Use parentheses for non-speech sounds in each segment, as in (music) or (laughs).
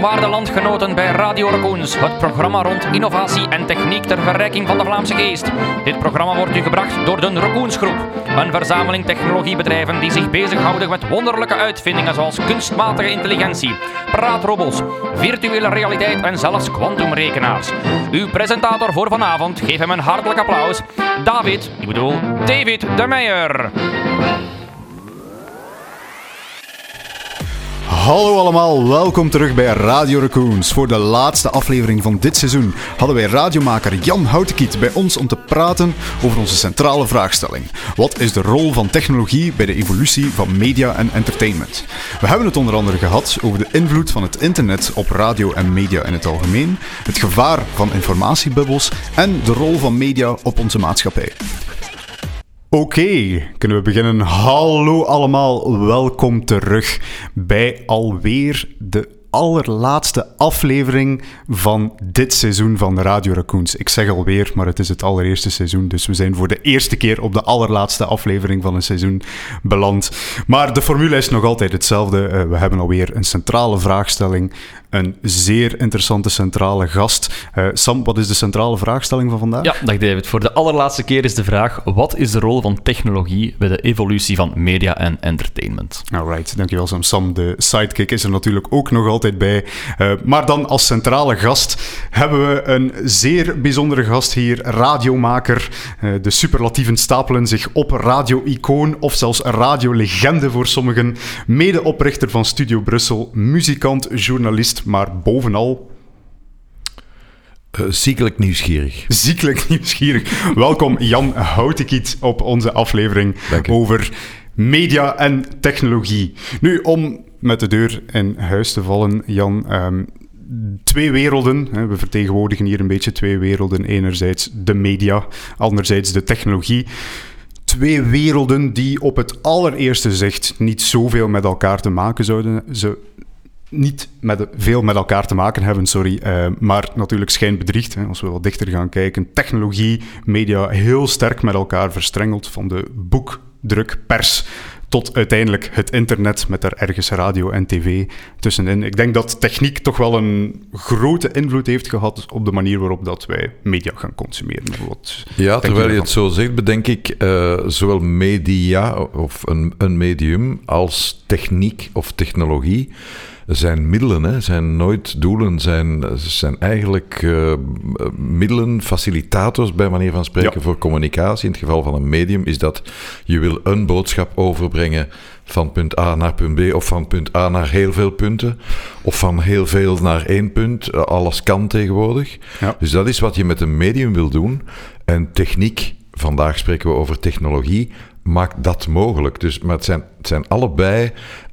Waarde landgenoten bij Radio Raccoons, het programma rond innovatie en techniek ter verrijking van de Vlaamse geest. Dit programma wordt u gebracht door de Raccoons Groep, een verzameling technologiebedrijven die zich bezighouden met wonderlijke uitvindingen zoals kunstmatige intelligentie, praatrobots, virtuele realiteit en zelfs kwantumrekenaars. Uw presentator voor vanavond, geef hem een hartelijk applaus, David, ik bedoel David de Meijer. Hallo allemaal, welkom terug bij Radio Raccoons. Voor de laatste aflevering van dit seizoen hadden wij radiomaker Jan Houtekiet bij ons om te praten over onze centrale vraagstelling. Wat is de rol van technologie bij de evolutie van media en entertainment? We hebben het onder andere gehad over de invloed van het internet op radio en media in het algemeen, het gevaar van informatiebubbels en de rol van media op onze maatschappij. Oké, kunnen we beginnen? Hallo allemaal, welkom terug bij alweer de allerlaatste aflevering van dit seizoen van Radio Raccoons. Ik zeg alweer, maar het is het allereerste seizoen, dus we zijn voor de eerste keer op de allerlaatste aflevering van een seizoen beland. Maar de formule is nog altijd hetzelfde. Uh, we hebben alweer een centrale vraagstelling, een zeer interessante centrale gast. Uh, Sam, wat is de centrale vraagstelling van vandaag? Ja, dag David. Voor de allerlaatste keer is de vraag: wat is de rol van technologie bij de evolutie van media en entertainment? Alright, dankjewel Sam. Sam, de sidekick, is er natuurlijk ook nog altijd bij. Uh, maar dan als centrale gast hebben we een zeer bijzondere gast hier, radiomaker. Uh, de superlatieven stapelen zich op radio-icoon of zelfs radiolegende voor sommigen. Medeoprichter van Studio Brussel, muzikant, journalist maar bovenal uh, ziekelijk nieuwsgierig. (laughs) Ziekelijk nieuwsgierig. Welkom Jan Houtekiet op onze aflevering over media en technologie. Nu, om met de deur in huis te vallen, Jan. Um, twee werelden. Hè. We vertegenwoordigen hier een beetje twee werelden. Enerzijds de media, anderzijds de technologie twee werelden die op het allereerste zicht niet zoveel met elkaar te maken zouden. Ze niet met, veel met elkaar te maken hebben, sorry. Uh, maar natuurlijk schijnbedriegt, hè, als we wat dichter gaan kijken. Technologie, media, heel sterk met elkaar verstrengeld. Van de boekdruk, pers, tot uiteindelijk het internet met daar ergens radio en tv tussenin. Ik denk dat techniek toch wel een grote invloed heeft gehad op de manier waarop dat wij media gaan consumeren. Wat ja, terwijl je het zo zegt, bedenk ik uh, zowel media of een, een medium als techniek of technologie zijn middelen, hè, zijn nooit doelen, zijn, zijn eigenlijk uh, middelen, facilitators bij manier van spreken ja. voor communicatie. In het geval van een medium is dat je wil een boodschap overbrengen van punt A naar punt B of van punt A naar heel veel punten of van heel veel naar één punt. Alles kan tegenwoordig. Ja. Dus dat is wat je met een medium wil doen. En techniek, vandaag spreken we over technologie, maakt dat mogelijk. Dus, maar het zijn, het zijn allebei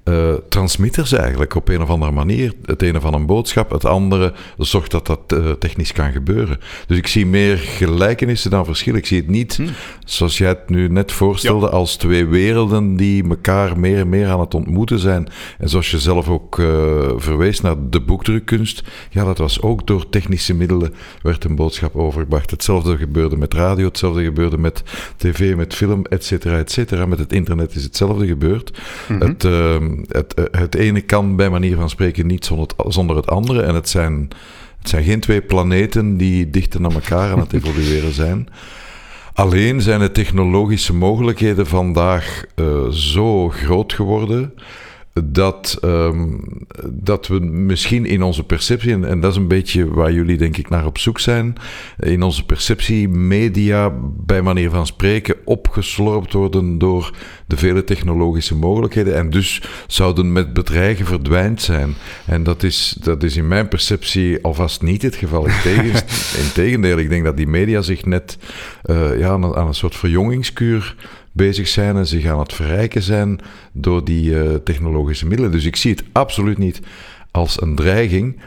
uh, transmitters eigenlijk op een of andere manier. Het ene van een boodschap, het andere zorgt dat dat uh, technisch kan gebeuren. Dus ik zie meer gelijkenissen dan verschillen. Ik zie het niet, hm. zoals jij het nu net voorstelde, ja. als twee werelden die elkaar meer en meer aan het ontmoeten zijn. En zoals je zelf ook uh, verwees naar de boekdrukkunst, ja, dat was ook door technische middelen werd een boodschap overgebracht. Hetzelfde gebeurde met radio, hetzelfde gebeurde met tv, met film, et cetera, et cetera. Met het internet is hetzelfde gebeurd. Mm -hmm. Het het, het ene kan bij manier van spreken niet zonder het, zonder het andere. En het zijn, het zijn geen twee planeten die dichter naar elkaar aan het (laughs) evolueren zijn. Alleen zijn de technologische mogelijkheden vandaag uh, zo groot geworden dat, um, dat we misschien in onze perceptie, en, en, dat is een beetje waar jullie denk ik naar op zoek zijn, in onze perceptie media bij manier van spreken opgeslorpt worden door de vele technologische mogelijkheden en dus zouden met bedreigen verdwijnd zijn. En dat is, dat is in mijn perceptie alvast niet het geval. Integendeel, (laughs) ik denk dat die media zich net uh, ja, aan, aan een soort verjongingskuur bezig zijn en zich aan het verrijken zijn door die uh, technologische middelen. Dus ik zie het absoluut niet als een dreiging.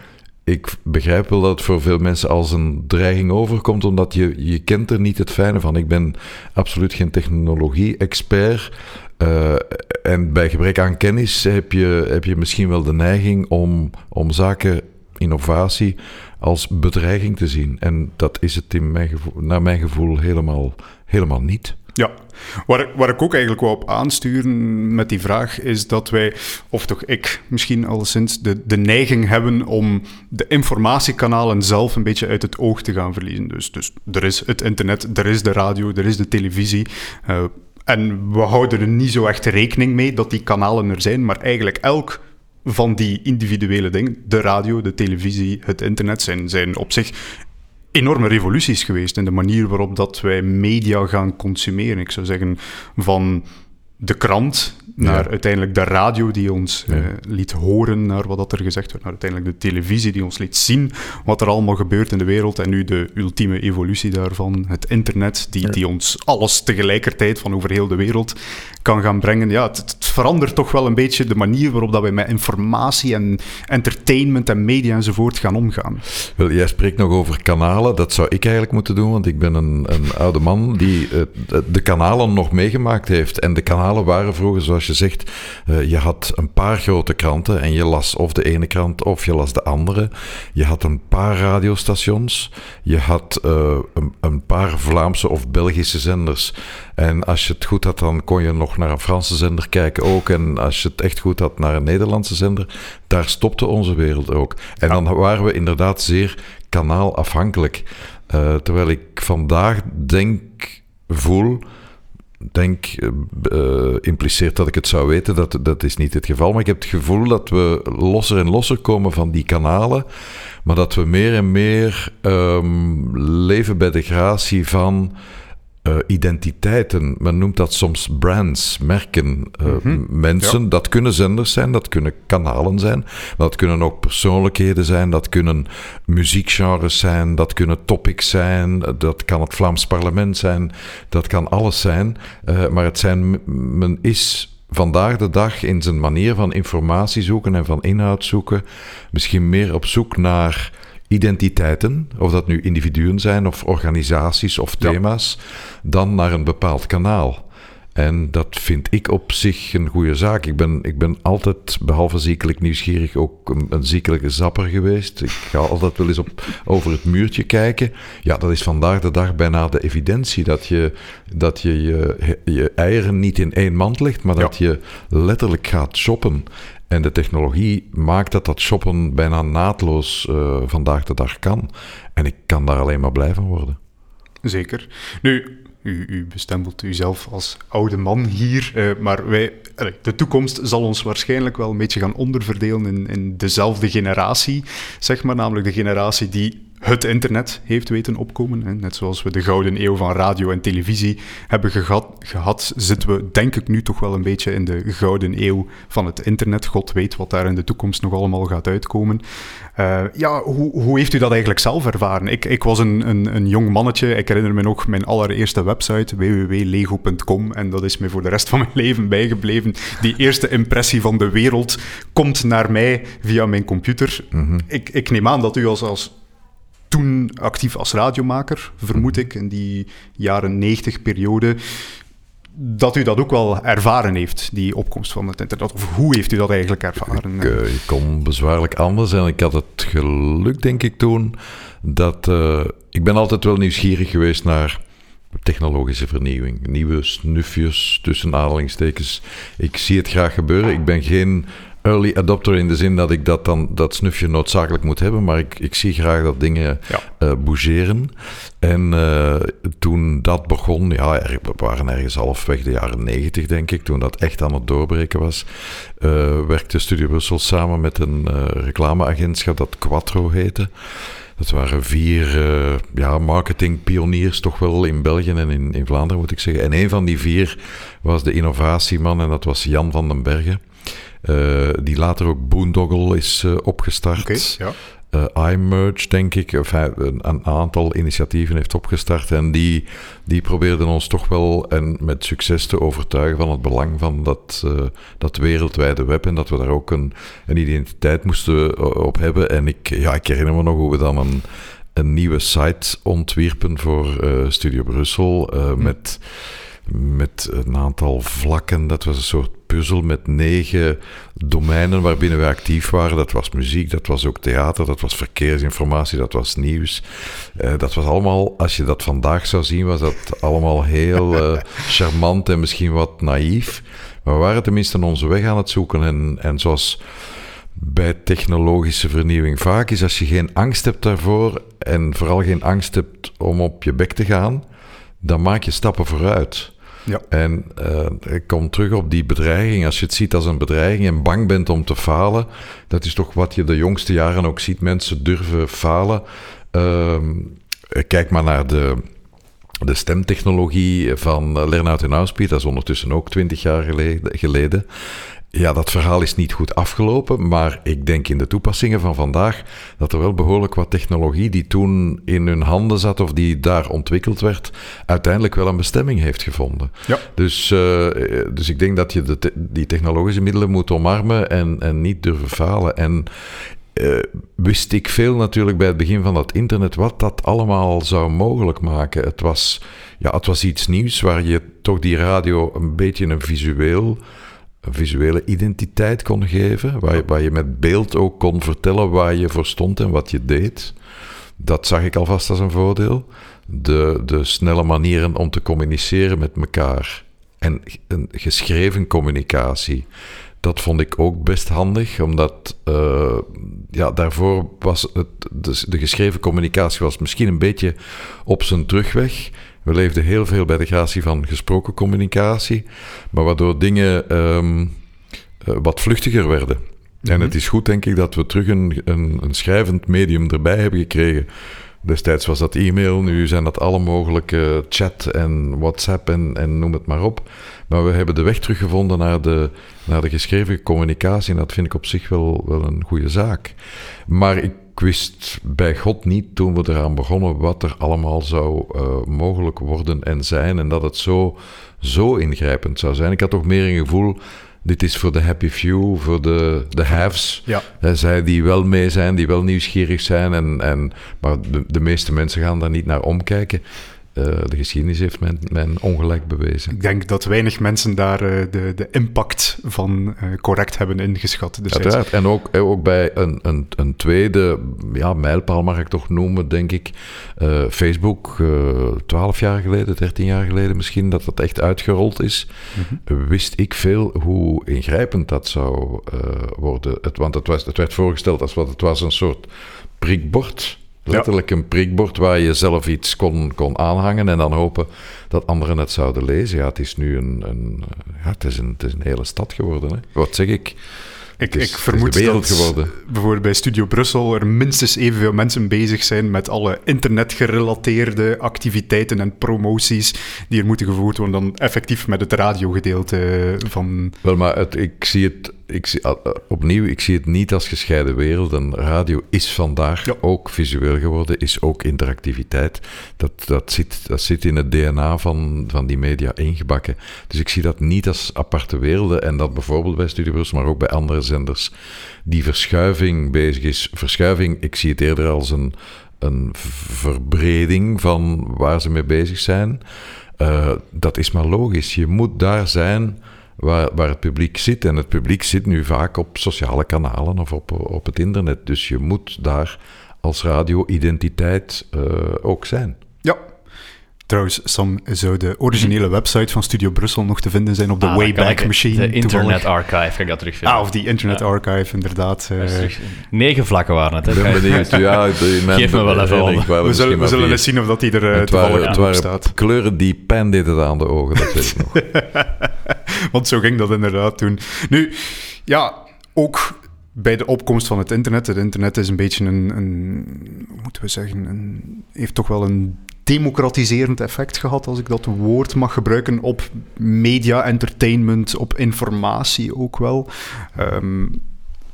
Ik begrijp wel dat het voor veel mensen als een dreiging overkomt, omdat je, je kent er niet het fijne van. Ik ben absoluut geen technologie-expert. Uh, en bij gebrek aan kennis heb je, heb je misschien wel de neiging om, om zaken, innovatie, als bedreiging te zien. En dat is het in mijn naar mijn gevoel helemaal, helemaal niet. Ja, waar, waar ik ook eigenlijk wou op aansturen met die vraag is dat wij, of toch ik misschien alleszins, de, de neiging hebben om de informatiekanalen zelf een beetje uit het oog te gaan verliezen. Dus, dus er is het internet, er is de radio, er is de televisie. Uh, en we houden er niet zo echt rekening mee dat die kanalen er zijn, maar eigenlijk elk van die individuele dingen, de radio, de televisie, het internet, zijn, zijn op zich enorme revoluties geweest in de manier waarop dat wij media gaan consumeren. Ik zou zeggen van de krant naar uiteindelijk de radio die ons eh, liet horen naar wat dat er gezegd werd, naar uiteindelijk de televisie die ons liet zien wat er allemaal gebeurt in de wereld en nu de ultieme evolutie daarvan, het internet die, die ons alles tegelijkertijd van over heel de wereld kan gaan brengen. Ja, het, verandert toch wel een beetje de manier waarop dat wij met informatie en entertainment en media enzovoort gaan omgaan. Wel, jij spreekt nog over kanalen. Dat zou ik eigenlijk moeten doen, want ik ben een, een oude man die uh, de kanalen nog meegemaakt heeft. En de kanalen waren vroeger, zoals je zegt, uh, je had een paar grote kranten en je las of de ene krant of je las de andere. Je had een paar radiostations. Je had uh, een, een paar Vlaamse of Belgische zenders. En als je het goed had, dan kon je nog naar een Franse zender kijken ook. En als je het echt goed had, naar een Nederlandse zender. Daar stopte onze wereld ook. En dan waren we inderdaad zeer kanaalafhankelijk. Uh, terwijl ik vandaag denk, voel denk, uh, impliceert dat ik het zou weten. Dat, dat is niet het geval. Maar ik heb het gevoel dat we losser en losser komen van die kanalen. Maar dat we meer en meer um, leven bij de gratie van uh, identiteiten. Men noemt dat soms brands, merken. Uh, mm -hmm. Mensen, ja. dat kunnen zenders zijn, dat kunnen kanalen zijn, dat kunnen ook persoonlijkheden zijn, dat kunnen muziekgenres zijn, dat kunnen topics zijn, dat kan het Vlaams parlement zijn, dat kan alles zijn. Uh, maar het zijn, men is vandaag de dag in zijn manier van informatie zoeken en van inhoud zoeken misschien meer op zoek naar identiteiten, of dat nu individuen zijn of organisaties of thema's, ja. dan naar een bepaald kanaal. En dat vind ik op zich een goede zaak. Ik ben, ik ben altijd, behalve ziekelijk nieuwsgierig, ook een, een ziekelijke zapper geweest. Ik ga altijd wel eens op, over het muurtje kijken. Ja, dat is vandaag de dag bijna de evidentie dat je dat je, je, je eieren niet in één mand legt, maar dat ja. je letterlijk gaat shoppen. En de technologie maakt dat dat shoppen bijna naadloos uh, vandaag de dag kan. En ik kan daar alleen maar blij van worden. Zeker. Nu, u, u bestempelt uzelf als oude man hier, uh, maar wij, de toekomst zal ons waarschijnlijk wel een beetje gaan onderverdelen in, in dezelfde generatie, zeg maar, namelijk de generatie die het internet heeft weten opkomen. Hè. Net zoals we de gouden eeuw van radio en televisie hebben gehad, gehad, zitten we denk ik nu toch wel een beetje in de gouden eeuw van het internet. God weet wat daar in de toekomst nog allemaal gaat uitkomen. Uh, ja, hoe, hoe heeft u dat eigenlijk zelf ervaren? Ik, ik was een, een, een jong mannetje. Ik herinner me nog mijn allereerste website, www.lego.com. En dat is me voor de rest van mijn leven bijgebleven. Die eerste impressie van de wereld komt naar mij via mijn computer. Mm -hmm. ik, ik neem aan dat u als, als toen actief als radiomaker, vermoed ik, in die jaren 90 periode, dat u dat ook wel ervaren heeft, die opkomst van het internet. Of hoe heeft u dat eigenlijk ervaren? Ik, uh, ik kon bezwaarlijk anders en ik had het geluk, denk ik, toen, dat... Uh, ik ben altijd wel nieuwsgierig geweest naar technologische vernieuwing. Nieuwe snufjes, tussen aanhalingstekens. Ik zie het graag gebeuren. Ik ben geen early adopter in de zin dat ik dat dan dat snufje noodzakelijk moet hebben, maar ik, ik zie graag dat dingen ja. uh, bougeren. En uh, toen dat begon, ja, er, we waren ergens halfweg de jaren negentig, denk ik, toen dat echt aan het doorbreken was, uh, werkte Studio Brussel samen met een reclameagentschap dat Quattro heette. Dat waren vier uh, ja, marketingpioniers toch wel in België en in, in Vlaanderen, moet ik zeggen. En een van die vier was de innovatieman en dat was Jan van den Bergen. Uh, die later ook Boondoggle is uh, opgestart. Okay, ja. Uh, iMerge, denk ik, of hij een, een, aantal initiatieven heeft opgestart. En die, die probeerden ons toch wel en met succes te overtuigen van het belang van dat, dat wereldwijde web. En dat we daar ook een, een identiteit moesten op hebben. En ik, ja, ik herinner me nog hoe we dan een, een nieuwe site ontwierpen voor uh, Studio Brussel. Hm. Met met een aantal vlakken. Dat was een soort puzzel met negen domeinen waarbinnen we actief waren. Dat was muziek, dat was ook theater, dat was verkeersinformatie, dat was nieuws. Eh, dat was allemaal, als je dat vandaag zou zien, was dat allemaal heel uh, (laughs) charmant en misschien wat naïef. Maar we waren tenminste onze weg aan het zoeken. En, en zoals bij technologische vernieuwing vaak is, als je geen angst hebt daarvoor en vooral geen angst hebt om op je bek te gaan, dan maak je stappen vooruit. Ja. En uh, ik kom terug op die bedreiging. Als je het ziet als een bedreiging en bang bent om te falen, dat is toch wat je de jongste jaren ook ziet. Mensen durven falen. Uh, kijk maar naar de, de stemtechnologie van Lernout en. Dat is ondertussen ook twintig jaar geleden. Ja, dat verhaal is niet goed afgelopen, maar ik denk in de toepassingen van vandaag dat er wel behoorlijk wat technologie die toen in hun handen zat of die daar ontwikkeld werd, uiteindelijk wel een bestemming heeft gevonden. Ja. Dus, uh, dus ik denk dat je de die technologische middelen moet omarmen en, en niet durven falen. En uh, wist ik veel natuurlijk bij het begin van dat internet wat dat allemaal zou mogelijk maken. Het was, ja, het was iets nieuws waar je toch die radio een beetje een visueel visuele identiteit kon geven, waar je, waar je met beeld ook kon vertellen waar je voor stond en wat je deed. Dat zag ik alvast als een voordeel. De, de snelle manieren om te communiceren met elkaar en een geschreven communicatie. Dat vond ik ook best handig, omdat uh, ja, daarvoor was het, de, de geschreven communicatie was misschien een beetje op zijn terugweg. We leefden heel veel bij de gratie van gesproken communicatie, maar waardoor dingen um, wat vluchtiger werden. En mhm. het is goed, denk ik, dat we terug een, een, een, schrijvend medium erbij hebben gekregen. Destijds was dat e-mail, nu zijn dat alle mogelijke chat en WhatsApp en, en noem het maar op. Maar we hebben de weg teruggevonden naar de, naar de geschreven communicatie en dat vind ik op zich wel, wel een goede zaak. Maar ik ik wist bij God niet toen we eraan begonnen wat er allemaal zou uh, mogelijk worden en zijn. En dat het zo, zo ingrijpend zou zijn. Ik had toch meer een gevoel. Dit is voor de happy few, voor de, de haves. Ja. zij die wel mee zijn, die wel nieuwsgierig zijn. En, en, maar de, de meeste mensen gaan daar niet naar omkijken. Uh, de geschiedenis heeft mijn, mijn, ongelijk bewezen. Ik denk dat weinig mensen daar uh, de, de, impact van uh, correct hebben ingeschat. Dus Uiteraard. En ook, ook bij een, een, een, tweede ja, mijlpaal mag ik toch noemen, denk ik. Facebook, twaalf jaar geleden, dertien jaar geleden misschien, dat dat echt uitgerold is. Mm-hmm. Wist ik veel hoe ingrijpend dat zou worden. Het, want het, was, het werd voorgesteld als wat het was een soort prikbord Letterlijk een prikbord waar je zelf iets kon, kon aanhangen en dan hopen dat anderen het zouden lezen. Ja, het is nu een, een, ja, het is een, het is een hele stad geworden. Hè. Wat zeg ik? Ik, ik vermoed dat geworden. bijvoorbeeld bij Studio Brussel er minstens evenveel mensen bezig zijn met alle internetgerelateerde activiteiten en promoties die er moeten gevoerd worden dan effectief met het radiogedeelte van... Wel, maar het, ik zie het ik zie, ah, opnieuw, ik zie het niet als gescheiden werelden. Radio is vandaag ook visueel geworden, is ook interactiviteit. Dat, dat, zit, dat zit in het DNA van, van die media ingebakken. Dus ik zie dat niet als aparte werelden. En dat bijvoorbeeld bij Studio maar ook bij andere zenders, die verschuiving bezig is. Verschuiving, ik zie het eerder als een, een verbreding van waar ze mee bezig zijn. Uh, dat is maar logisch. Je moet daar zijn waar, waar het publiek zit. En het publiek zit nu vaak op sociale kanalen of op, op het internet. Dus je moet daar als radio-identiteit uh, ook zijn. Ja, Trouwens, Sam, zou de originele website van Studio Brussel nog te vinden zijn op de ah, Wayback Machine? De Internet Archive, kan ik dat terugvinden. Ah, of die Internet Archive, inderdaad. Uh, negen vlakken waren het, hè? Ik ben benieuwd. (laughs) Ja, Geef me wel even op. We zullen, we zullen eens zien of dat die er uh, toevallig waren, staat. kleuren die pijn deden aan de ogen, dat weet ik nog. (laughs) Want zo ging dat inderdaad toen. Nu, ja, ook bij de opkomst van het internet. Het internet is een beetje een, een hoe moeten we zeggen, een, heeft toch wel een democratiserend effect gehad, als ik dat woord mag gebruiken, op media, entertainment, op informatie ook wel. Um,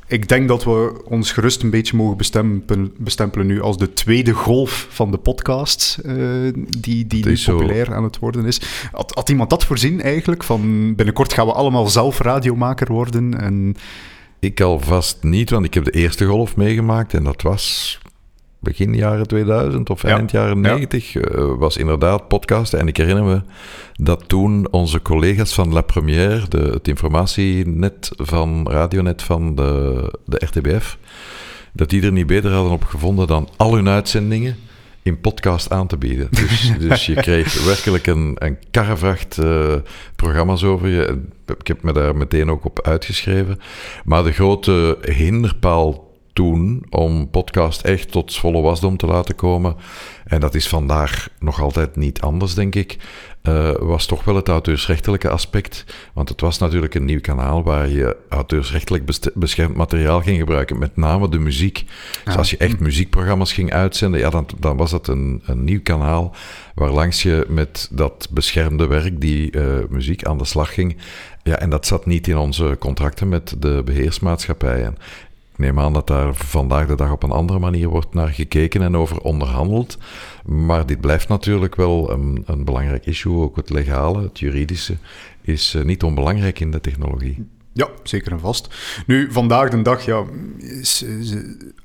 ik denk dat we ons gerust een beetje mogen bestempelen, bestempelen nu als de tweede golf van de podcast, uh, die, die nu populair aan het worden is. Had, had, iemand dat voorzien eigenlijk? Van binnenkort gaan we allemaal zelf radiomaker worden? En... Ik alvast niet, want ik heb de eerste golf meegemaakt en dat was begin jaren 2000 of eind jaren 90, uh, was inderdaad podcast. En ik herinner me dat toen onze collega's van La Première, de, het informatienet van Radionet van de, de RTBF, dat die er niet beter hadden op gevonden dan al hun uitzendingen in podcast aan te bieden. (laughs) Dus, dus je kreeg werkelijk een, een karrevracht uh, programma's over je. Ik heb me daar meteen ook op uitgeschreven. Maar de grote hinderpaal toen om podcast echt tot volle wasdom te laten komen, en dat is vandaag nog altijd niet anders, denk ik, uh, was toch wel het auteursrechtelijke aspect. Want het was natuurlijk een nieuw kanaal waar je auteursrechtelijk beschermd materiaal ging gebruiken, met name de muziek. Dus als je echt muziekprogramma's ging uitzenden, ja, dan, dan was dat een, een nieuw kanaal waarlangs je met dat beschermde werk, die uh, muziek, aan de slag ging. Ja, en dat zat niet in onze contracten met de beheersmaatschappijen. Neem aan dat daar vandaag de dag op een andere manier wordt naar gekeken en over onderhandeld. Maar dit blijft natuurlijk wel een, een belangrijk issue. Ook het legale, het juridische, is eh, niet onbelangrijk in de technologie. Ja, zeker en vast. Nu, vandaag de dag ja,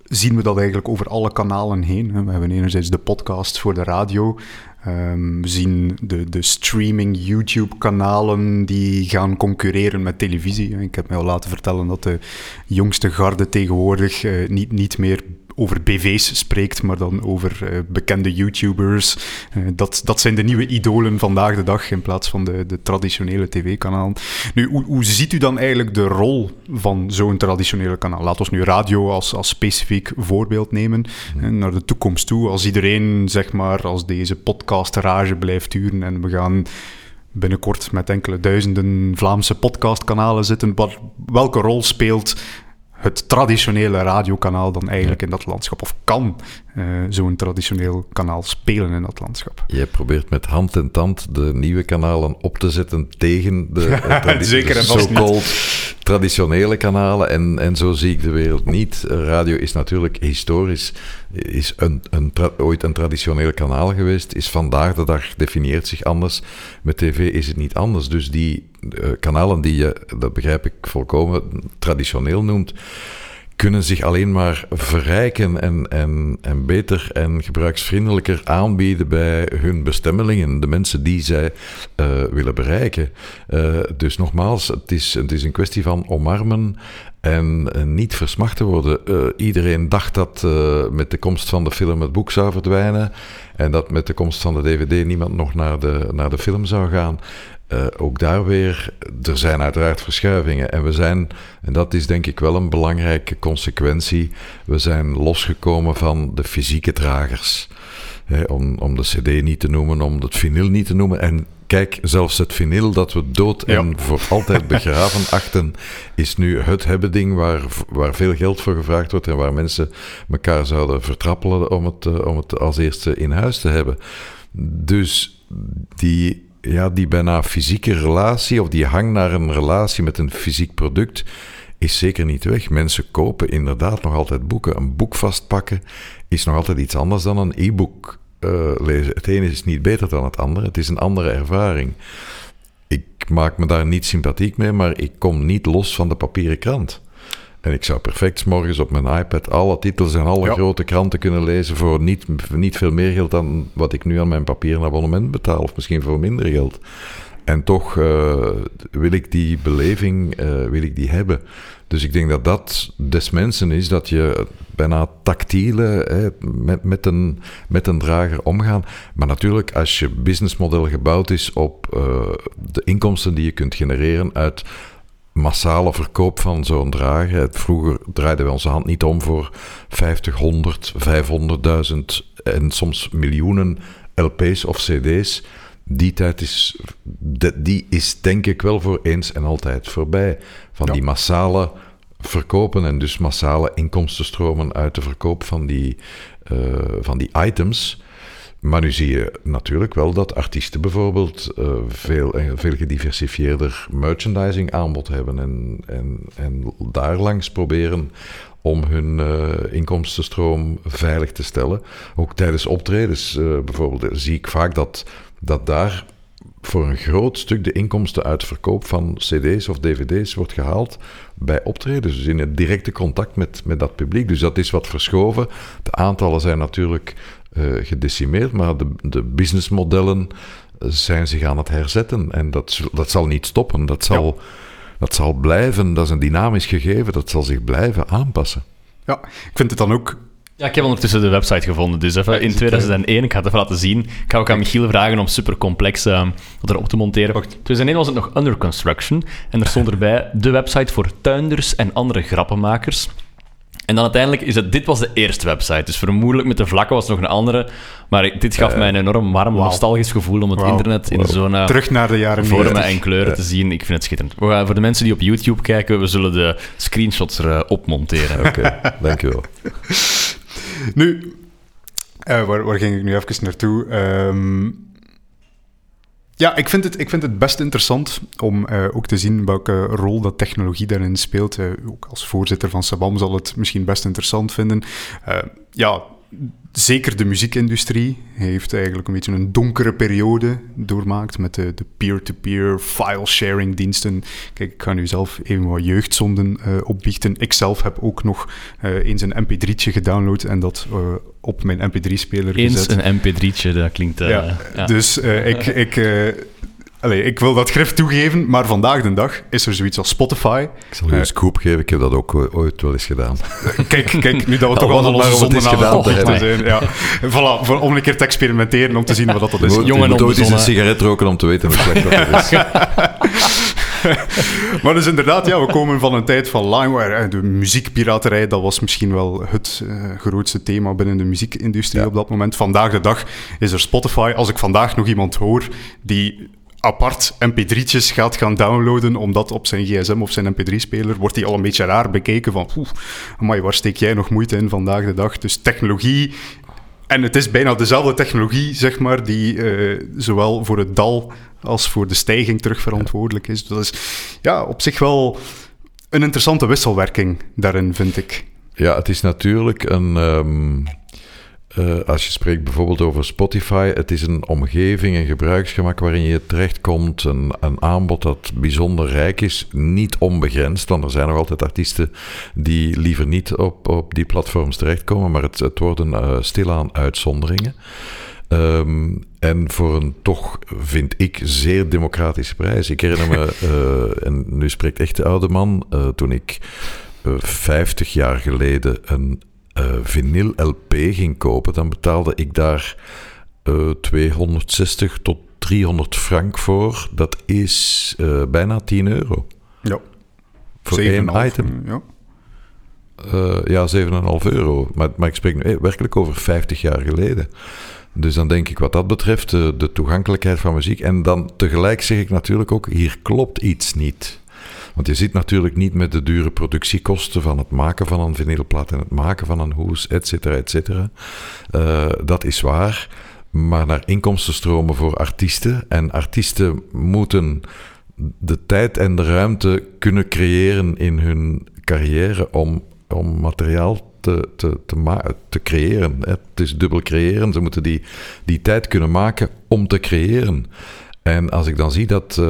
zien we dat eigenlijk over alle kanalen heen. We hebben enerzijds de podcast voor de radio. Um, we zien de, de streaming YouTube-kanalen die gaan concurreren met televisie. Ik heb mij al laten vertellen dat de jongste garde tegenwoordig uh, niet, niet meer over BV's spreekt, maar dan over uh, bekende YouTubers. Uh, dat, dat zijn de nieuwe idolen vandaag de dag in plaats van de, de traditionele tv-kanalen. Nu, hoe, hoe ziet u dan eigenlijk de rol van zo'n traditionele kanaal? Laten we nu radio als, als specifiek voorbeeld nemen. Mm. naar de toekomst toe, als iedereen, zeg maar, als deze podcast rage blijft duren en we gaan binnenkort met enkele duizenden Vlaamse podcastkanalen zitten. welke rol speelt het traditionele radiokanaal dan eigenlijk in dat landschap? Of kan zo'n traditioneel kanaal spelen in dat landschap? Je probeert met hand en tand de nieuwe kanalen op te zetten tegen de, uh, (laughs) Zeker en vast traditionele kanalen. En, en zo zie ik de wereld niet. Radio is natuurlijk historisch is een, een ooit een traditioneel kanaal geweest. Is vandaag de dag definieert zich anders. Met tv is het niet anders. Dus die uh, kanalen die je, dat begrijp ik volkomen, traditioneel noemt, kunnen zich alleen maar verrijken en, en, en beter en gebruiksvriendelijker aanbieden bij hun bestemmelingen, de mensen die zij uh, willen bereiken. Uh, dus nogmaals, het is, het is een kwestie van omarmen en niet versmacht te worden. Iedereen dacht dat met de komst van de film het boek zou verdwijnen en dat met de komst van de DVD niemand nog naar de, naar de film zou gaan. Uh, ook daar weer, er zijn uiteraard verschuivingen. En we zijn, en dat is denk ik wel een belangrijke consequentie, we zijn losgekomen van de fysieke dragers. om, om de CD niet te noemen, om het vinyl niet te noemen. En kijk, zelfs het vinyl dat we dood en voor altijd (laughs) begraven achten, is nu het hebben ding waar, waar veel geld voor gevraagd wordt en waar mensen elkaar zouden vertrappelen om het, eh, om het als eerste in huis te hebben. Dus die ja, die bijna fysieke relatie of die hang naar een relatie met een fysiek product is zeker niet weg. Mensen kopen inderdaad nog altijd boeken. Een boek vastpakken is nog altijd iets anders dan een e-book uh, lezen. Het ene is niet beter dan het andere. Het is een andere ervaring. Ik maak me daar niet sympathiek mee, maar ik kom niet los van de papieren krant. En ik zou perfect morgens op mijn iPad alle titels en alle grote kranten kunnen lezen voor niet, niet veel meer geld dan wat ik nu aan mijn papieren abonnement betaal, of misschien voor minder geld. En toch uh, wil ik die beleving uh, wil ik die hebben. Dus ik denk dat dat des mensen is, dat je bijna tactiele hè, met, met, een, met een drager omgaan. Maar natuurlijk, als je businessmodel gebouwd is op uh, de inkomsten die je kunt genereren uit massale verkoop van zo'n drager. Vroeger draaiden we onze hand niet om voor 50, 100, 500.000 en soms miljoenen LP's of CD's. Die tijd is, die is denk ik wel voor eens en altijd voorbij. Van die massale verkopen en dus massale inkomstenstromen uit de verkoop van die, uh, van die items. Maar nu zie je natuurlijk wel dat artiesten bijvoorbeeld uh, veel, veel gediversifieerder merchandising aanbod hebben en, en, en daar langs proberen om hun uh, inkomstenstroom veilig te stellen. Ook tijdens optredens bijvoorbeeld zie ik vaak dat, dat daar voor een groot stuk de inkomsten uit verkoop van cd's of dvd's wordt gehaald bij optredens. Dus in het directe contact met, met dat publiek. Dus dat is wat verschoven. De aantallen zijn natuurlijk uh, gedecimeerd, maar de, de businessmodellen zijn zich aan het herzetten. En dat, dat zal niet stoppen. Dat zal, dat zal blijven. Dat is een dynamisch gegeven. Dat zal zich blijven aanpassen. Ja, ik vind het dan ook ja, ik heb ondertussen de website gevonden. Dus even in 2001, ik ga het even laten zien. Ik ga ook aan Michiel vragen om super complex uh, erop te monteren. In 2001 was het nog under construction. En er stond (laughs) erbij de website voor tuinders en andere grappenmakers. En dan uiteindelijk is het, dit was de eerste website. Dus vermoedelijk met de vlakken was nog een andere. Maar dit gaf uh, mij een enorm warm, nostalgisch gevoel om het internet in zo'n uh, terug naar de jaren vormen en kleuren te zien. Ik vind het schitterend. We gaan, voor de mensen die op YouTube kijken, we zullen de screenshots erop monteren. Oké, okay, dankjewel. (laughs) Nu, uh, waar, waar, ging ik nu even naartoe? Um, ja, ik vind, het, ik vind het best interessant om uh, ook te zien welke rol dat technologie daarin speelt. Uh, ook als voorzitter van Sabam zal het misschien best interessant vinden. ja, zeker de muziekindustrie heeft eigenlijk een beetje een donkere periode doormaakt met de, de peer-to-peer file-sharing diensten. Kijk, ik ga nu zelf even wat jeugdzonden uh, opbiechten. Ik zelf heb ook nog uh, eens een mp3'tje gedownload en dat uh, op mijn mp3-speler gezet. Eens een mp3'tje, dat klinkt... ja, ja. Dus ik... ik Allee, ik wil dat grif toegeven, maar vandaag de dag is er zoiets als Spotify. Ik zal u een scoop geven, ik heb dat ook ooit wel eens gedaan. Kijk, kijk nu dat we (laughs) toch al naar onze zonde gedaan te zijn. Ja. Voilà, voor, om een keer te experimenteren, om te zien wat dat is. Jongen, je moet ooit eens een sigaret roken om te weten hoe slecht dat is. (laughs) maar dus inderdaad, ja, we komen van een tijd van LimeWire. De muziekpiraterij, dat was misschien wel het uh, grootste thema binnen de muziekindustrie ja. op dat moment. Vandaag de dag is er Spotify. Als ik vandaag nog iemand hoor die apart mp3'tjes gaat gaan downloaden, omdat op zijn gsm of zijn mp3-speler wordt hij al een beetje raar bekeken van, maar waar steek jij nog moeite in vandaag de dag? Dus technologie, en het is bijna dezelfde technologie, zeg maar, die uh, zowel voor het dal als voor de stijging terug verantwoordelijk is. Dat is ja, op zich wel een interessante wisselwerking daarin, vind ik. Ja, het is natuurlijk een... Um uh, als je spreekt bijvoorbeeld over Spotify, het is een omgeving, een gebruiksgemak waarin je terechtkomt, een, een aanbod dat bijzonder rijk is, niet onbegrensd, want er zijn nog altijd artiesten die liever niet op, op die platforms terechtkomen, maar het, het worden uh, stilaan uitzonderingen. Um, en voor een toch, vind ik, zeer democratische prijs. Ik herinner me, uh, (laughs) en nu spreekt echt de oude man, toen ik 50 jaar geleden een uh, vinyl LP ging kopen, dan betaalde ik daar uh, eh, 260 tot 300 frank voor. Dat is uh, bijna 10 euro. Ja. Voor één item. Ja. ja, 7,5 euro. Maar, maar ik spreek nu werkelijk over 50 jaar geleden. Dus dan denk ik wat dat betreft de, de toegankelijkheid van muziek. En dan tegelijk zeg ik natuurlijk ook, hier klopt iets niet. Want je zit natuurlijk niet met de dure productiekosten van het maken van een vinylplaat en het maken van een hoes, et cetera, et cetera. Uh, dat is waar. Maar naar inkomstenstromen voor artiesten. En artiesten moeten de tijd en de ruimte kunnen creëren in hun carrière om, om materiaal te, te, te, te creëren. Het is dubbel creëren. Ze moeten die, die tijd kunnen maken om te creëren. En als ik dan zie dat uh,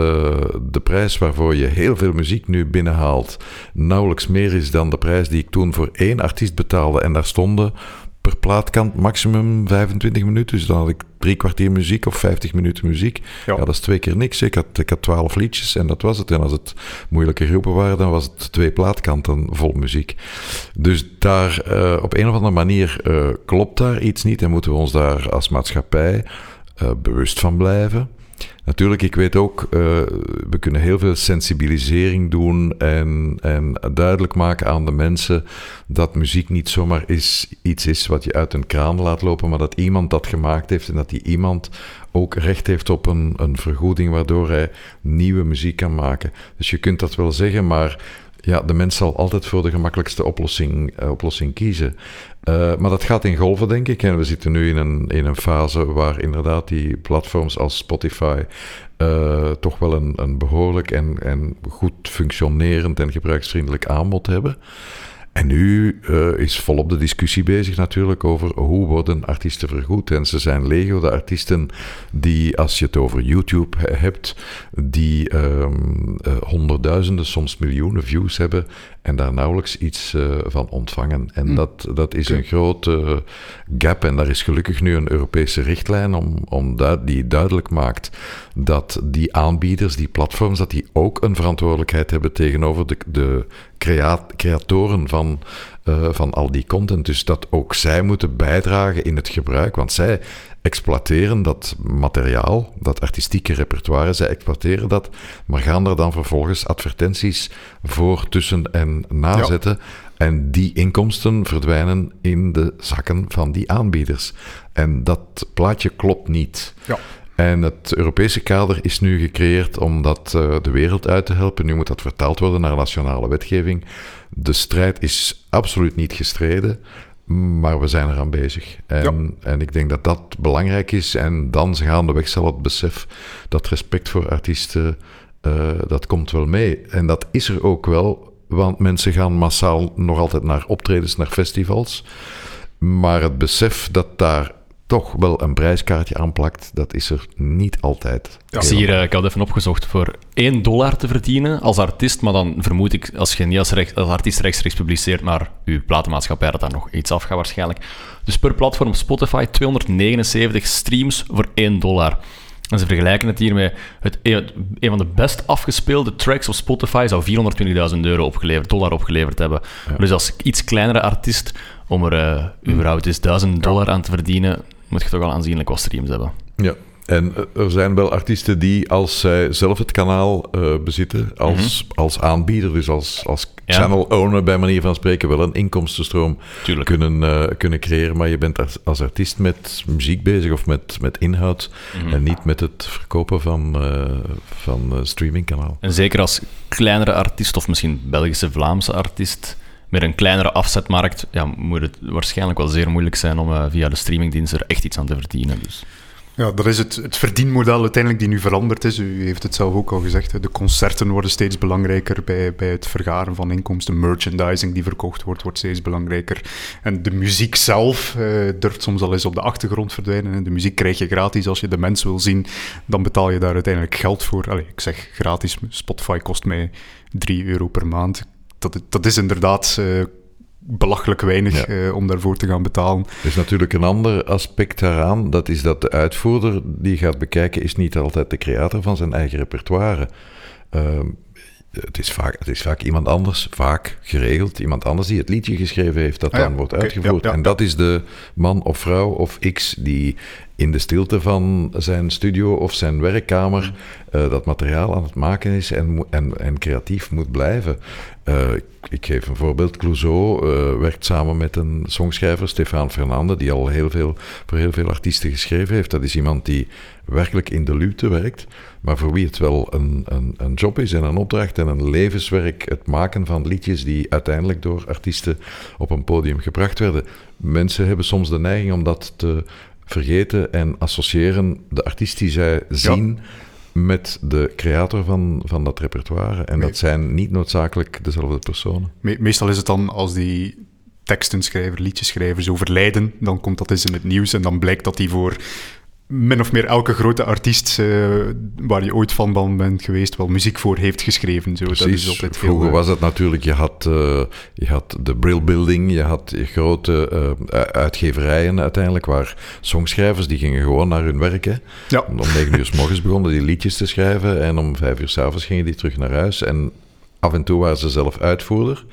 de prijs waarvoor je heel veel muziek nu binnenhaalt nauwelijks meer is dan de prijs die ik toen voor één artiest betaalde en daar stonden per plaatkant maximum 25 minuten. Dus dan had ik drie kwartier muziek of 50 minuten muziek. Ja, dat is twee keer niks. Ik had, ik had 12 liedjes en dat was het. En als het moeilijke groepen waren, dan was het twee plaatkanten vol muziek. Dus daar uh, op een of andere manier uh, klopt daar iets niet en moeten we ons daar als maatschappij bewust van blijven. Natuurlijk, ik weet ook, uh, we kunnen heel veel sensibilisering doen en, en duidelijk maken aan de mensen dat muziek niet zomaar is, iets is wat je uit een kraan laat lopen, maar dat iemand dat gemaakt heeft en dat die iemand ook recht heeft op een, een vergoeding waardoor hij nieuwe muziek kan maken. Dus je kunt dat wel zeggen, maar ja, de mens zal altijd voor de gemakkelijkste oplossing, uh, oplossing kiezen. Uh, maar dat gaat in golven, denk ik. En we zitten nu in een, in een fase waar inderdaad die platforms als Spotify uh, toch wel een, een behoorlijk en, en goed functionerend en gebruiksvriendelijk aanbod hebben. En nu uh, is volop de discussie bezig natuurlijk over hoe worden artiesten vergoed. En ze zijn legio de artiesten die, als je het over YouTube hebt, die um, uh, honderdduizenden, soms miljoenen views hebben en daar nauwelijks iets uh, van ontvangen. En mm. dat, dat is een grote gap. En daar is gelukkig nu een Europese richtlijn om, om die duidelijk maakt dat die aanbieders, die platforms, dat die ook een verantwoordelijkheid hebben tegenover de, de creatoren van, uh, van al die content. Dus dat ook zij moeten bijdragen in het gebruik, want zij exploiteren dat materiaal, dat artistieke repertoire, zij exploiteren dat, maar gaan er dan vervolgens advertenties voor, tussen en nazetten. En die inkomsten verdwijnen in de zakken van die aanbieders. En dat plaatje klopt niet. Ja. En het Europese kader is nu gecreëerd om dat uh, de wereld uit te helpen. Nu moet dat vertaald worden naar nationale wetgeving. De strijd is absoluut niet gestreden, maar we zijn eraan bezig. En, en ik denk dat dat belangrijk is. En dan gaandeweg zal het besef dat respect voor artiesten, uh, dat komt wel mee. En dat is er ook wel, want mensen gaan massaal nog altijd naar optredens, naar festivals. Maar het besef dat daar toch wel een prijskaartje aanplakt, dat is er niet altijd. Ik zie hier, eh, ik had even opgezocht, voor 1 dollar te verdienen als artiest, maar dan vermoed ik, als je niet als, recht, als artiest rechtstreeks publiceert, maar uw platenmaatschappij dat daar nog iets afgaat waarschijnlijk. Dus per platform Spotify 279 streams voor 1 dollar. En ze vergelijken het hier met het, een van de best afgespeelde tracks op Spotify zou 420.000 euro opgeleverd, dollar opgeleverd hebben. Dus als iets kleinere artiest, om er uh, überhaupt eens 1000 dollar aan te verdienen, moet je toch al aanzienlijk wat streams hebben. Ja, en eh, er zijn wel artiesten die, als zij zelf het kanaal uh, bezitten, als, mhm. als aanbieder, dus als, als channel owner bij manier van spreken, wel een inkomstenstroom kunnen, uh, kunnen creëren. Maar je bent als, als, artiest met muziek bezig of met, met inhoud mhm. en niet met het verkopen van, uh, van streamingkanaal. En zeker als kleinere artiest, of misschien Belgische, Vlaamse artiest met een kleinere afzetmarkt ja, moet het waarschijnlijk wel zeer moeilijk zijn om uh, via de streamingdienst er echt iets aan te verdienen. Dus. Ja, dat is het, het verdienmodel uiteindelijk die nu veranderd is. U heeft het zelf ook al gezegd. Hè. De concerten worden steeds belangrijker bij, bij het vergaren van inkomsten. Merchandising die verkocht wordt, wordt steeds belangrijker. En de muziek zelf uh, durft soms al eens op de achtergrond verdwijnen. En de muziek krijg je gratis. Als je de mens wil zien, dan betaal je daar uiteindelijk geld voor. Allee, ik zeg gratis. Spotify kost mij 3 euro per maand dat, dat is inderdaad uh, belachelijk weinig uh, om daarvoor te gaan betalen. Er is natuurlijk een ander aspect daaraan. Dat is dat de uitvoerder die gaat bekijken, is niet altijd de creator van zijn eigen repertoire. Uh, het is, vaak, het is vaak iemand anders, vaak geregeld, iemand anders die het liedje geschreven heeft, dat ah dan wordt uitgevoerd. en dat is de man of vrouw of X die in de stilte van zijn studio of zijn werkkamer uh, dat materiaal aan het maken is en, en, en creatief moet blijven. Uh, ik geef een voorbeeld. Clouseau uh, werkt samen met een songschrijver, Stefan Fernande, die al heel veel, voor heel veel artiesten geschreven heeft. Dat is iemand die werkelijk in de luwte werkt, maar voor wie het wel een, een, een job is en een opdracht en een levenswerk, het maken van liedjes die uiteindelijk door artiesten op een podium gebracht werden. Mensen hebben soms de neiging om dat te vergeten en associëren de artiest die zij zien met de creator van, van dat repertoire. En dat zijn niet noodzakelijk dezelfde personen. meestal is het dan als die tekstenschrijver, liedjeschrijvers overlijden, dan komt dat eens in het nieuws en dan blijkt dat die voor min of meer elke grote artiest uh, waar je ooit van bent geweest wel muziek voor heeft geschreven. Zo. Dat is altijd Vroeger was het natuurlijk, je had, uh, je had de Brill Building, je had grote uitgeverijen uiteindelijk, waar songschrijvers die gingen gewoon naar hun werk. Hè. Ja. Om negen uur (laughs) s morgens begonnen die liedjes te schrijven en om vijf uur s'avonds gingen die terug naar huis. En af en toe waren ze zelf uitvoerder.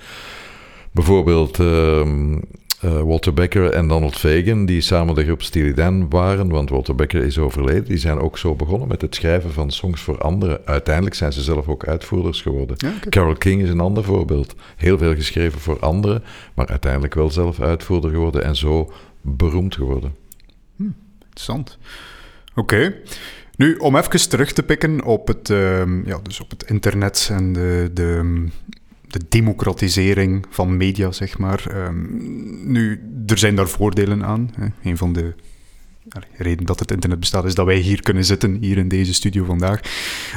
Bijvoorbeeld ehm, uh, Walter Becker en Donald Fagan, die samen de groep Steely Dan waren, want Walter Becker is overleden, die zijn ook zo begonnen met het schrijven van songs voor anderen. Uiteindelijk zijn ze zelf ook uitvoerders geworden. Carole King is een ander voorbeeld. Heel veel geschreven voor anderen, maar uiteindelijk wel zelf uitvoerder geworden en zo beroemd geworden. Hm, interessant. Oké. Nu, om even terug te pikken op het, uh, ja, dus op het internet en de, de de democratisering van media, zeg maar. Um, nu, er zijn daar voordelen aan. Hè. Een van de redenen dat het internet bestaat is dat wij hier kunnen zitten, hier in deze studio vandaag.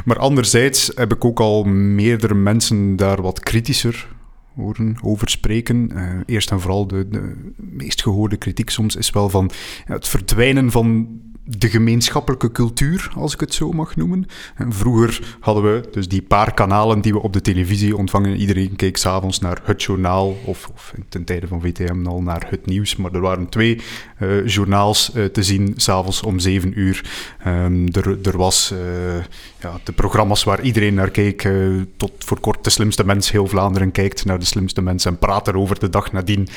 Maar anderzijds heb ik ook al meerdere mensen daar wat kritischer horen over spreken. eerst en vooral de, de meest gehoorde kritiek soms is wel van het verdwijnen van de gemeenschappelijke cultuur, als ik het zo mag noemen. En vroeger hadden we dus die paar kanalen die we op de televisie ontvangen. Iedereen keek s'avonds naar het journaal, of, of ten tijde van VTM al naar het nieuws. Maar er waren twee uh, journaals uh, te zien s'avonds om zeven uur. Um, er, er was uh, ja, de programma's waar iedereen naar keek. tot voor kort de slimste mens. Heel Vlaanderen kijkt naar de slimste mensen en praat erover de dag nadien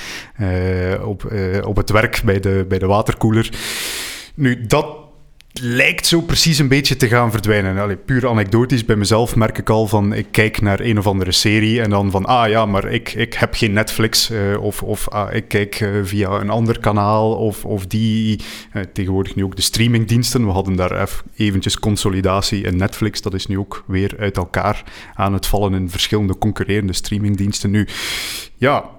op, op het werk bij de, bij de waterkoeler. Nu, dat lijkt zo precies een beetje te gaan verdwijnen. Allee, puur anekdotisch, bij mezelf merk ik al van... Ik kijk naar een of andere serie en dan van... Ah ja, maar ik, ik heb geen Netflix. Uh, of of ah, ik kijk uh, via een ander kanaal. Of, of die... Uh, tegenwoordig nu ook de streamingdiensten. We hadden daar even eventjes consolidatie in Netflix. Dat is nu ook weer uit elkaar aan het vallen in verschillende concurrerende streamingdiensten. Nu, ja,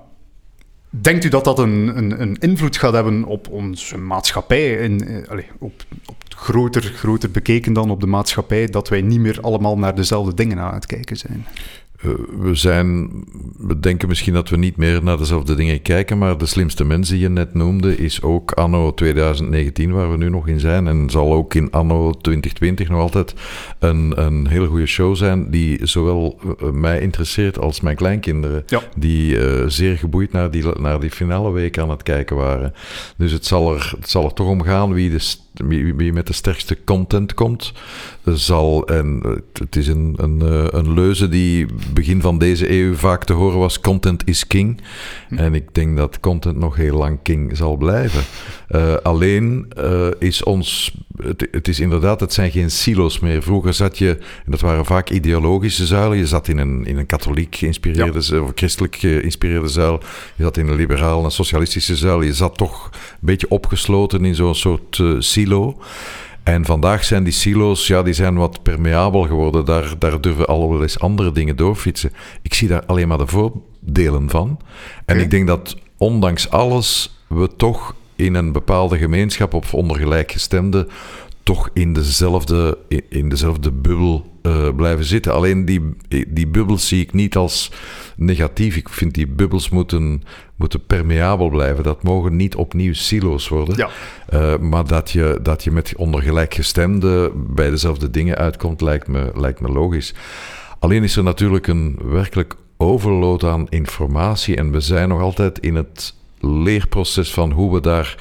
Denkt u dat dat een, een, een, invloed gaat hebben op onze maatschappij? In, eh, op, op groter, groter bekeken dan op de maatschappij, dat wij niet meer allemaal naar dezelfde dingen aan het kijken zijn? Eh, we zijn, we denken misschien dat we niet meer naar dezelfde dingen kijken, maar de slimste mens die je net noemde is ook anno 2019, waar we nu nog in zijn, en zal ook in anno 2020 nog altijd een, een hele goede show zijn, die zowel eh, mij interesseert als mijn kleinkinderen, die uh, zeer geboeid naar die, naar die finale week aan het kijken waren. Dus het zal er, het zal er toch om gaan wie de wie, met de sterkste content komt, zal, en het is een, een, eh, een leuze die begin van deze eeuw vaak te horen was, content is king. Hm. En ik denk dat content nog heel lang king zal blijven. Uh, alleen uh, is ons, het, het, is inderdaad, het zijn geen silo's meer. Vroeger zat je, en dat waren vaak ideologische zuilen, je zat in een, in een katholiek geïnspireerde, ja. of christelijk geïnspireerde zuil, je zat in een liberaal en socialistische zuil, je zat toch een beetje opgesloten in zo'n soort uh, silo. En vandaag zijn die silo's, ja, die zijn wat permeabel geworden. Daar, daar durven al wel eens andere dingen doorfietsen. Ik zie daar alleen maar de voordelen van. En ik denk dat ondanks alles we toch in een bepaalde gemeenschap of onder gelijkgestemden toch in dezelfde, in dezelfde bubbel uh, blijven zitten. Alleen die, die bubbels zie ik niet als negatief. Ik vind die bubbels moeten, moeten permeabel blijven. Dat mogen niet opnieuw silo's worden. Ja. Uh, maar dat je, dat je met onder gelijkgestemden bij dezelfde dingen uitkomt, lijkt me, lijkt me logisch. Alleen is er natuurlijk een werkelijk overload aan informatie. En we zijn nog altijd in het leerproces van hoe we daar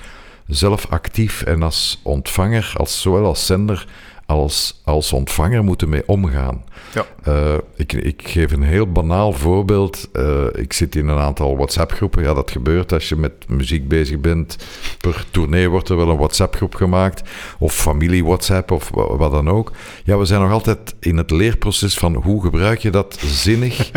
zelf actief en als ontvanger, als, zowel als zender als, als ontvanger moeten mee omgaan. Ja. Uh, ik, ik geef een heel banaal voorbeeld. Uh, ik zit in een aantal WhatsApp-groepen. Ja, dat gebeurt als je met muziek bezig bent. Per tournee wordt er wel een WhatsApp-groep gemaakt. Of familie-WhatsApp of wat dan ook. Ja, we zijn nog altijd in het leerproces van hoe gebruik je dat zinnig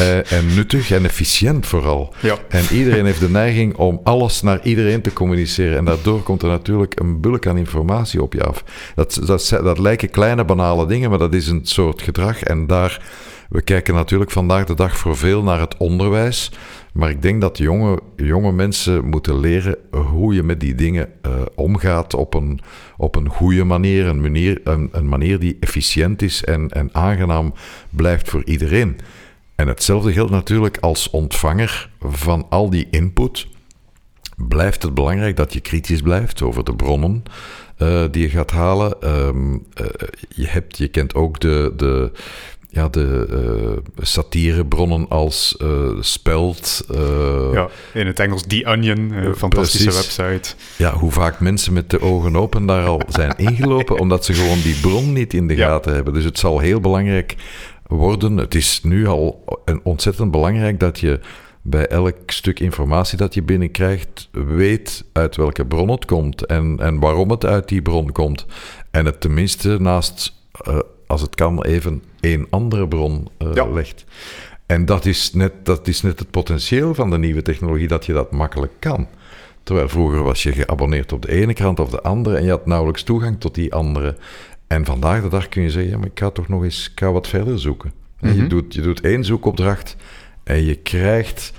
uh, (laughs) en nuttig en efficiënt vooral. Ja. En iedereen heeft de neiging om alles naar iedereen te communiceren. En daardoor komt er natuurlijk een bulk aan informatie op je af. Dat, dat, dat lijken kleine banale dingen, maar dat is een soort gedrag. En daar, we kijken natuurlijk vandaag de dag voor veel naar het onderwijs. Maar ik denk dat jonge, jonge mensen moeten leren hoe je met die dingen uh, omgaat op een, op een goede manier. Een manier, een, een manier die efficiënt is en, en aangenaam blijft voor iedereen. En hetzelfde geldt natuurlijk als ontvanger van al die input. Blijft het belangrijk dat je kritisch blijft over de bronnen uh, die je gaat halen. Um, uh, je, hebt, je kent ook de, de, ja, de uh, satirebronnen als Speld. ja, in het Engels The Onion, een fantastische website. Ja, hoe vaak mensen met de ogen open daar al zijn (laughs) ingelopen, omdat ze gewoon die bron niet in de gaten hebben. Dus het zal heel belangrijk worden. Het is nu al ontzettend belangrijk dat je bij elk stuk informatie dat je binnenkrijgt, weet uit welke bron het komt en, en waarom het uit die bron komt. En het tenminste naast, uh, als het kan, even één andere bron uh, legt. En dat is, net, dat is net het potentieel van de nieuwe technologie, dat je dat makkelijk kan. Terwijl vroeger was je geabonneerd op de ene krant of de andere en je had nauwelijks toegang tot die andere. En vandaag de dag kun je zeggen, ja, maar ik ga toch nog eens ik ga wat verder zoeken. je, mhm. doet, je doet één zoekopdracht en je krijgt,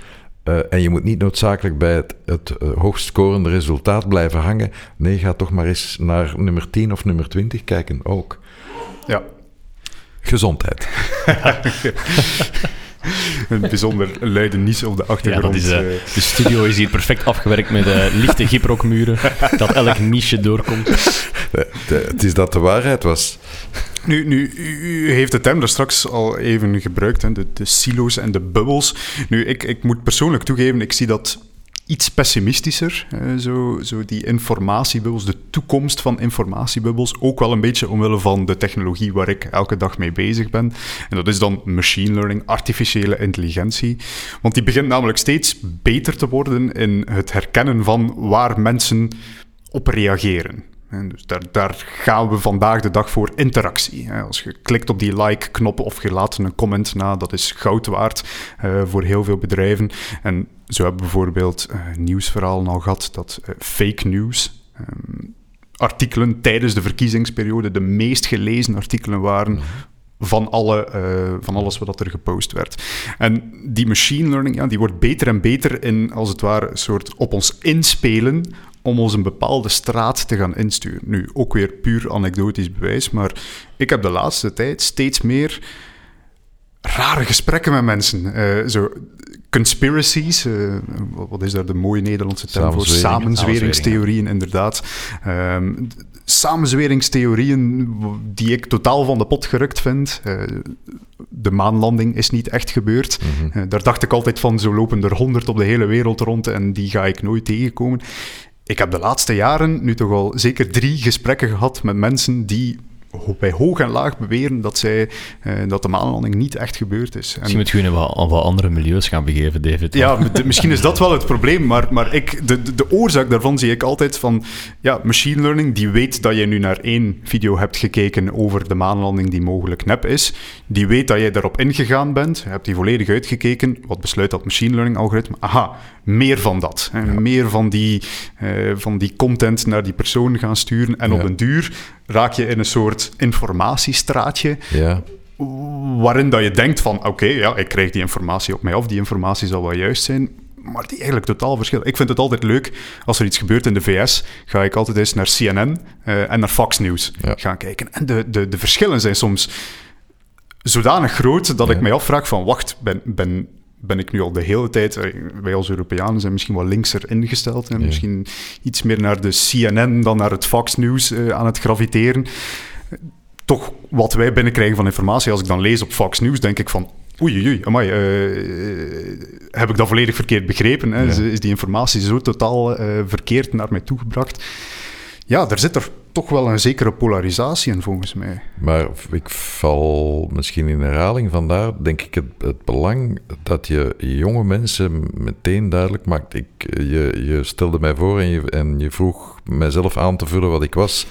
uh, en je moet niet noodzakelijk bij het, het uh, hoogst scorende resultaat blijven hangen. Nee, ga toch maar eens naar nummer 10 of nummer 20 kijken ook. Ja. Gezondheid. (laughs) (laughs) een bijzonder luide nies op de Ja, achtergrond. dat is, eh, eh. de studio is hier perfect afgewerkt met eh, lichte giprokmuren, (laughs) dat elk niche doorkomt. De- de- het is dat de waarheid was. Nu, nu, u u heeft de term daar straks al even gebruikt, hè, de, de silo's en de bubbels. Nu, ik, ik moet persoonlijk toegeven, ik zie dat iets pessimistischer. zo, zo die informatiebubbels, de toekomst van informatiebubbels. Ook wel een beetje omwille van de technologie waar ik elke dag mee bezig ben. En dat is dan machine learning, artificiële intelligentie. Want die begint namelijk steeds beter te worden in het herkennen van waar mensen op reageren. En dus daar, daar gaan we vandaag de dag voor interactie. Als je klikt op die like-knop of je laat een comment na, dat is goud waard eh, voor heel veel bedrijven. En zo hebben we bijvoorbeeld eh nieuwsverhalen al gehad dat eh, fake news, ehm, artikelen tijdens de verkiezingsperiode, de meest gelezen artikelen waren van, alle, eh, van alles wat er gepost werd. En die machine learning, ja, die wordt beter en beter in, als het ware, een soort op ons inspelen om ons een bepaalde straat te gaan insturen. Nu, ook weer puur anekdotisch bewijs, maar ik heb de laatste tijd steeds meer rare gesprekken met mensen. Eh, zo conspiracies, eh, wat- is daar de mooie Nederlandse term voor? Samenzweringstheorieën, inderdaad. D- samenzweringstheorieën die ik totaal van de pot gerukt vind. Eh, de maanlanding is niet echt gebeurd. Mhm. Daar dacht ik altijd van, zo lopen er honderd op de hele wereld rond en die ga ik nooit tegenkomen. Ik heb de laatste jaren nu toch al zeker drie gesprekken gehad met mensen die bij hoog en laag beweren dat, zij, eh, dat de maanlanding niet echt gebeurd is. En- Misschien moet je in wat, wat andere milieus gaan begeven, David. ja, (laughs) de- misschien is dat wel het probleem, maar, maar ik, de, de, de oorzaak daarvan zie ik altijd van... Ja, machine learning, die weet dat je nu naar één video hebt gekeken over de maanlanding die mogelijk nep is. Die weet dat jij daarop ingegaan bent, je hebt die volledig uitgekeken. Wat besluit dat machine learning algoritme? Aha, meer van dat. Hè. Meer van die, eh, van die content naar die persoon gaan sturen. En op een duur raak je in een soort informatiestraatje Ja. waarin dat je denkt van, oké, ja, ik krijg die informatie op mij af, die informatie zal wel juist zijn, maar die eigenlijk totaal verschillen. Ik vind het altijd leuk, als er iets gebeurt in de VS, ga ik altijd eens naar CNN eh, en naar Fox News Ja. gaan kijken. En de, de, de verschillen zijn soms zodanig groot dat ik mij afvraag van, wacht, ben, ben, ben ik nu al de hele tijd, eh, wij als Europeanen zijn misschien wel linkser ingesteld en Ja. misschien iets meer naar de CNN dan naar het Fox News eh, aan het graviteren toch wat wij binnenkrijgen van informatie. Als ik dan lees op Fox News, denk ik van... Oei, oei, oei, amai, eh, heb ik dat volledig verkeerd begrepen? Hè? Ja. Is, is die informatie zo totaal eh, verkeerd naar mij toegebracht? Ja, er zit er toch wel een zekere polarisatie in, volgens mij. Maar ik val misschien in herhaling. Vandaar denk ik het, het belang dat je jonge mensen meteen duidelijk maakt. Ik, je, je stelde mij voor en je, vroeg mijzelf aan te vullen wat ik was.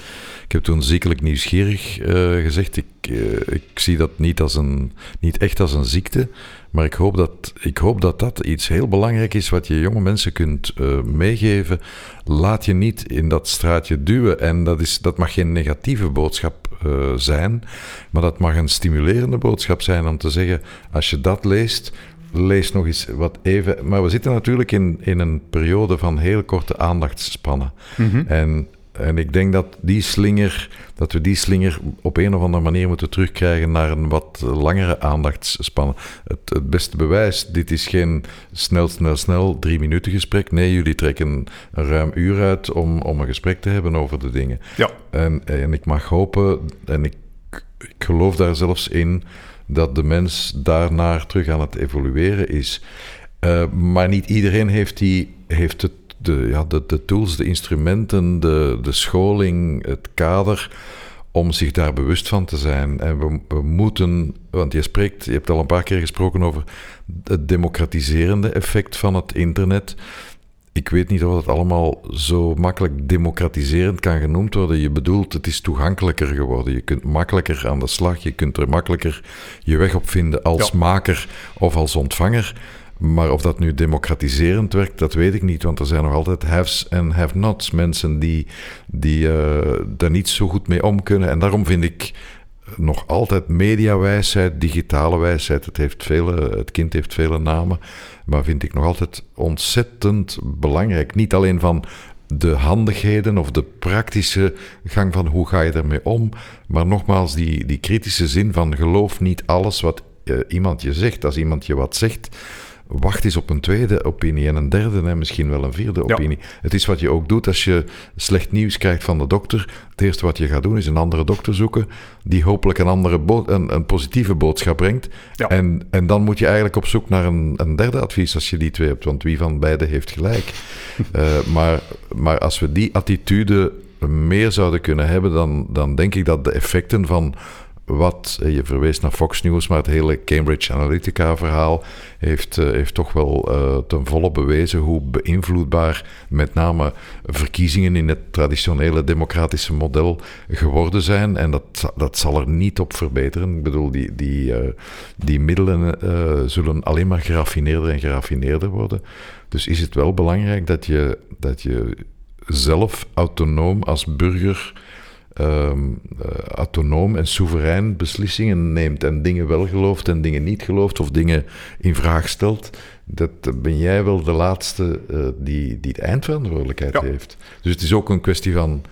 Ik heb toen ziekelijk nieuwsgierig eh, gezegd. Ik, eh, ik zie dat niet, als een, niet echt als een ziekte. Maar ik hoop, dat, ik hoop dat dat iets heel belangrijk is wat je jonge mensen kunt eh, meegeven. Laat je niet in dat straatje duwen. En dat, is, dat mag geen negatieve boodschap eh, zijn, maar dat mag een stimulerende boodschap zijn om te zeggen: als je dat leest, lees nog eens wat even. Maar we zitten natuurlijk in, in een periode van heel korte aandachtsspannen. En, en ik denk dat die slinger, dat we die slinger op een of andere manier moeten terugkrijgen naar een wat langere aandachtsspannen. Het, het beste bewijs, dit is geen snel, snel, snel drie minuten gesprek. Nee, jullie trekken een ruim uur uit om, om een gesprek te hebben over de dingen. Ja, En, en ik mag hopen, en ik, ik geloof daar zelfs in, dat de mens daarnaar terug aan het evolueren is. Eh, maar niet iedereen heeft, die, heeft het, de, ja, de, de tools, de instrumenten, de, de scholing, het kader om zich daar bewust van te zijn. En we, we moeten, want je spreekt, je hebt al een paar keer gesproken over het democratiserende effect van het internet. Ik weet niet of het allemaal zo makkelijk democratiserend kan genoemd worden. Je bedoelt, het is toegankelijker geworden. Je kunt makkelijker aan de slag. Je kunt er makkelijker je weg op vinden als Ja. maker of als ontvanger. Maar of dat nu democratiserend werkt, dat weet ik niet. Want er zijn nog altijd haves en have-nots. Mensen die, die eh, daar niet zo goed mee om kunnen. En daarom vind ik nog altijd mediawijsheid, digitale wijsheid. Het, heeft vele, het kind heeft vele namen. Maar vind ik nog altijd ontzettend belangrijk. Niet alleen van de handigheden of de praktische gang van hoe ga je ermee om. Maar nogmaals, die, die kritische zin van geloof niet alles wat uh, iemand je zegt. Als iemand je wat zegt, wacht eens op een tweede opinie en een derde en misschien wel een vierde opinie. Het is wat je ook doet als je slecht nieuws krijgt van de dokter. Het eerste wat je gaat doen is een andere dokter zoeken die hopelijk een, andere een, een, positieve boodschap brengt. En, en dan moet je eigenlijk op zoek naar een, een derde advies als je die twee hebt, want wie van beide heeft gelijk. uh, (laughs) maar, maar als we die attitude meer zouden kunnen hebben, dan, dan denk ik dat de effecten van wat, eh, je verwees naar Fox News, maar het hele Cambridge Analytica-verhaal heeft, uh, heeft toch wel uh, ten volle bewezen hoe beïnvloedbaar met name verkiezingen in het traditionele democratische model geworden zijn. En dat, dat zal er niet op verbeteren. Ik bedoel, die, die, die middelen zullen alleen maar geraffineerder en geraffineerder worden. Dus is het wel belangrijk dat je, dat je zelf autonoom als burger um, autonoom en soeverein beslissingen neemt en dingen wel gelooft en dingen niet gelooft of dingen in vraag stelt, dat ben jij wel de laatste uh, die, die de eindverantwoordelijkheid heeft. Dus het is ook een kwestie van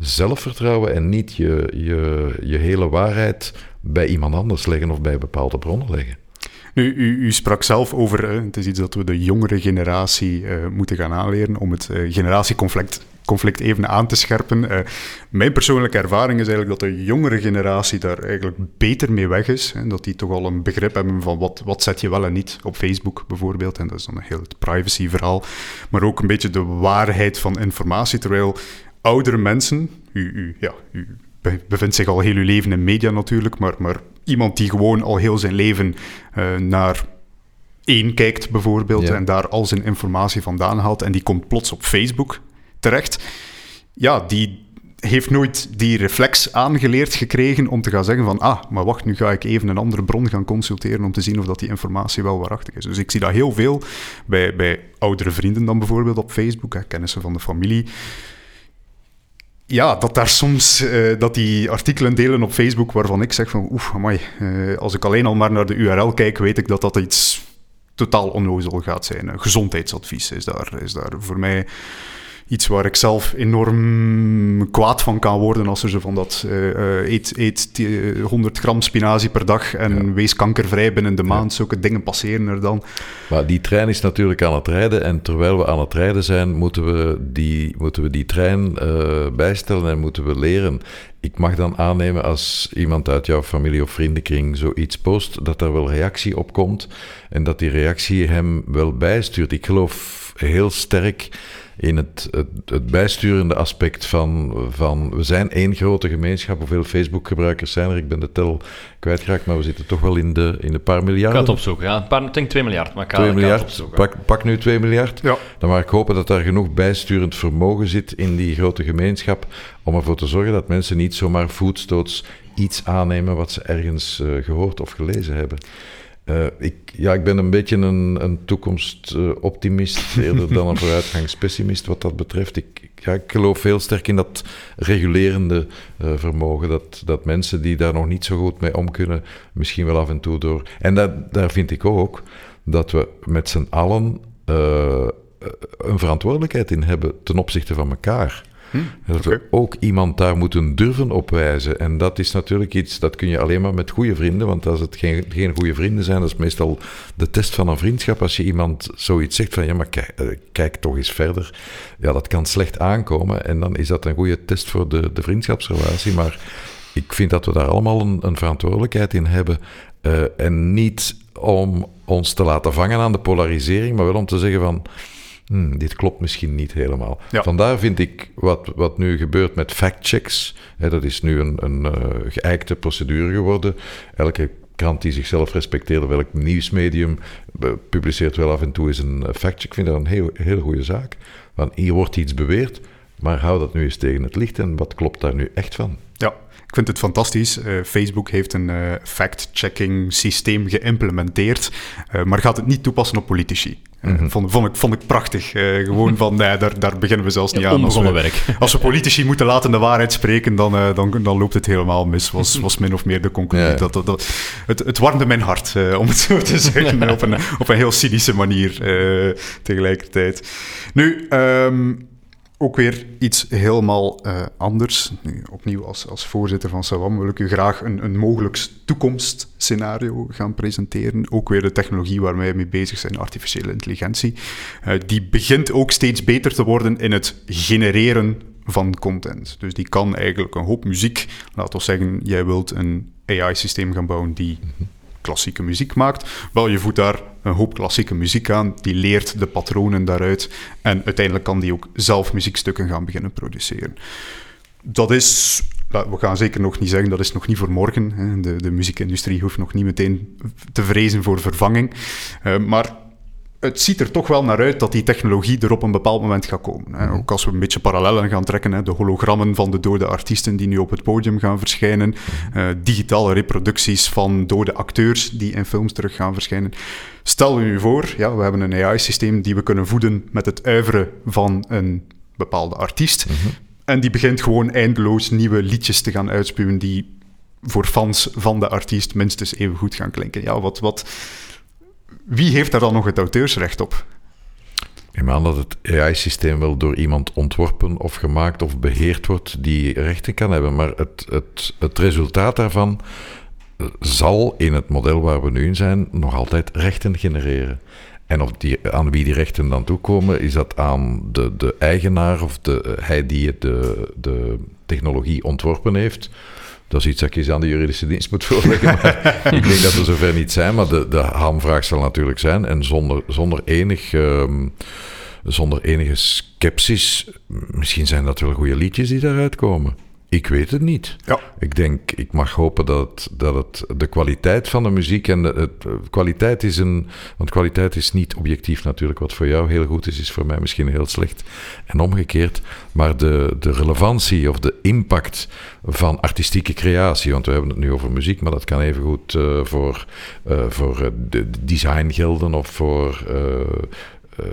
zelfvertrouwen en niet je, je, je hele waarheid bij iemand anders leggen of bij bepaalde bronnen leggen. Nu, u, u, sprak zelf over, het is iets dat we de jongere generatie uh, moeten gaan aanleren om het uh, generatieconflict conflict even aan te scherpen. Uh, mijn persoonlijke ervaring is eigenlijk dat de jongere generatie daar eigenlijk beter mee weg is. En dat die toch al een begrip hebben van wat, wat zet je wel en niet op Facebook bijvoorbeeld. En dat is dan een heel het privacy-verhaal. Maar ook een beetje de waarheid van informatie. Terwijl oudere mensen, u, u, ja, u bevindt zich al heel uw leven in media natuurlijk, maar, maar iemand die gewoon al heel zijn leven uh, naar één kijkt bijvoorbeeld en daar al zijn informatie vandaan haalt en die komt plots op Facebook terecht. Ja, die heeft nooit die reflex aangeleerd gekregen om te gaan zeggen van ah, maar wacht, nu ga ik even een andere bron gaan consulteren om te zien of dat die informatie wel waarachtig is. Dus ik zie dat heel veel bij, bij oudere vrienden dan bijvoorbeeld op Facebook, kennissen van de familie. Ja, dat daar soms uh, dat die artikelen delen op Facebook waarvan ik zeg van oef, amai, uh, als ik alleen al maar naar de URL kijk, weet ik dat dat iets totaal onnozel gaat zijn. Gezondheidsadvies is daar, is daar voor mij iets waar ik zelf enorm kwaad van kan worden als er zo van dat uh, eet, eet 100 gram spinazie per dag en wees kankervrij binnen de maand. Zulke dingen passeren er dan. Maar die trein is natuurlijk aan het rijden en terwijl we aan het rijden zijn, moeten we die, moeten we die trein uh, bijstellen en moeten we leren. Ik mag dan aannemen als iemand uit jouw familie of vriendenkring zoiets post, dat er wel reactie op komt en dat die reactie hem wel bijstuurt. Ik geloof heel sterk in het, het, het, bijsturende aspect van, van... We zijn één grote gemeenschap. Hoeveel Facebook-gebruikers zijn er? Ik ben de tel kwijtgeraakt, maar we zitten toch wel in de, in de paar miljard. Ik ga het opzoeken, ja. Een paar, ik denk 2 miljard, maar ik ga, 2 miljard, pak, pak, nu 2 miljard. Ja. Dan mag ik hopen dat daar genoeg bijsturend vermogen zit in die grote gemeenschap om ervoor te zorgen dat mensen niet zomaar voetstoots iets aannemen wat ze ergens uh, gehoord of gelezen hebben. Uh, ik, ja, ik ben een beetje een, een toekomstoptimist (laughs) eerder dan een vooruitgangspessimist wat dat betreft. Ik, ja, ik geloof heel sterk in dat regulerende uh, vermogen. Dat, dat mensen die daar nog niet zo goed mee om kunnen, misschien wel af en toe door. En dat, daar vind ik ook dat we met z'n allen uh, een verantwoordelijkheid in hebben ten opzichte van elkaar. Hm, dat we ook iemand daar moeten durven opwijzen. En dat is natuurlijk iets, dat kun je alleen maar met goede vrienden. Want als het geen, geen goede vrienden zijn, dat is meestal de test van een vriendschap. Als je iemand zoiets zegt van, ja, maar kijk, eh, kijk toch eens verder. Ja, dat kan slecht aankomen. En dan is dat een goede test voor de, de vriendschapsrelatie. Maar ik vind dat we daar allemaal een, een verantwoordelijkheid in hebben. Uh, en niet om ons te laten vangen aan de polarisering, maar wel om te zeggen van Hmm, dit klopt misschien niet helemaal. Vandaar vind ik wat, wat nu gebeurt met factchecks, hè, dat is nu een, een uh, geëikte procedure geworden. Elke krant die zichzelf respecteert, welk nieuwsmedium, uh, publiceert wel af en toe eens een factcheck. Ik vind dat een heel, heel goede zaak. Want hier wordt iets beweerd, maar hou dat nu eens tegen het licht en wat klopt daar nu echt van? Ja, ik vind het fantastisch. Uh, Facebook heeft een uh, fact-checking systeem geïmplementeerd, uh, maar gaat het niet toepassen op politici. Mm vond, vond, ik, vond ik prachtig. gewoon van, nee, daar, daar beginnen we zelfs niet aan. Als we, werk. als we politici moeten laten de waarheid spreken, dan, dan, dan loopt het helemaal mis. Was, was min of meer de conclusie. Dat, dat, dat, het, het warmde mijn hart, om het zo te zeggen, (laughs) op, een, op een heel cynische manier tegelijkertijd. Nu, um, ook weer iets helemaal uh, anders. Nu, opnieuw, als, als voorzitter van Sawam wil ik u graag een, een mogelijk toekomstscenario gaan presenteren. Ook weer de technologie waar wij mee bezig zijn, artificiële intelligentie. Uh, die begint ook steeds beter te worden in het genereren van content. Dus die kan eigenlijk een hoop muziek, laten we zeggen, jij wilt een AI-systeem gaan bouwen die klassieke muziek maakt. Wel, je voet daar een hoop klassieke muziek aan, die leert de patronen daaruit en uiteindelijk kan die ook zelf muziekstukken gaan beginnen produceren. Dat is, we gaan zeker nog niet zeggen, dat is nog niet voor morgen. De, de muziekindustrie hoeft nog niet meteen te vrezen voor vervanging. Uh, maar het ziet er toch wel naar uit dat die technologie er op een bepaald moment gaat komen. Hè. Ook als we een beetje parallellen gaan trekken, hè. de hologrammen van de dode artiesten die nu op het podium gaan verschijnen, uh, digitale reproducties van dode acteurs die in films terug gaan verschijnen. Stel u voor, ja, we hebben een AI-systeem die we kunnen voeden met het uiveren van een bepaalde artiest. Mhm. En die begint gewoon eindeloos nieuwe liedjes te gaan uitspuwen die voor fans van de artiest minstens even goed gaan klinken. Ja, wat, wat, wie heeft daar dan nog het auteursrecht op? Ik neem aan dat het AI-systeem wel door iemand ontworpen of gemaakt of beheerd wordt die rechten kan hebben. Maar het, het, het resultaat daarvan eh, zal in het model waar we nu in zijn nog altijd rechten genereren. En of die, aan wie die rechten dan toekomen, is dat aan de, de eigenaar of de, hij die de, de technologie ontworpen heeft dat is iets dat ik aan de juridische dienst moet (laughs) voorleggen. Ik denk dat we zover niet zijn. Maar de, de hamvraag zal natuurlijk zijn. En zonder, zonder, enig, um, zonder enige sceptisch, misschien zijn dat wel goede liedjes die daaruit komen. Ik weet het niet. Ja. Ik denk, ik mag hopen dat dat het de kwaliteit van de muziek en de, het, kwaliteit is een. Want kwaliteit is niet objectief natuurlijk. Wat voor jou heel goed is, is voor mij misschien heel slecht. En omgekeerd. Maar de, de relevantie of de impact van artistieke creatie. Want we hebben het nu over muziek, maar dat kan even goed uh, voor, uh, voor de design gelden of voor uh,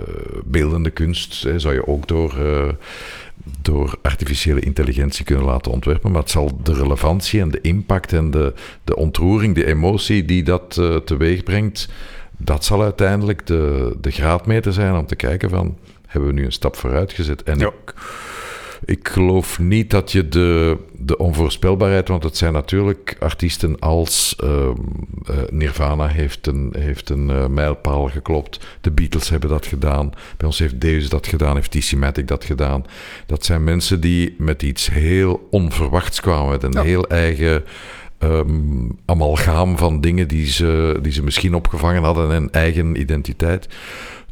beeldende kunst. Hè, zou je ook door door artificiële intelligentie kunnen laten ontwerpen. Maar het zal de relevantie en de impact en de, de ontroering, de emotie die dat uh, teweeg brengt, dat zal uiteindelijk de, de graadmeter zijn om te kijken van, hebben we nu een stap vooruit gezet? En ja. ik, ik geloof niet dat je de, de onvoorspelbaarheid, want het zijn natuurlijk artiesten als uh, Nirvana heeft een, heeft een uh, mijlpaal geklopt. De Beatles hebben dat gedaan. Bij ons heeft Deus dat gedaan, heeft DC Matic dat gedaan. Dat zijn mensen die met iets heel onverwachts kwamen, met een heel eigen um, amalgaam van dingen die ze, die ze misschien opgevangen hadden en eigen identiteit.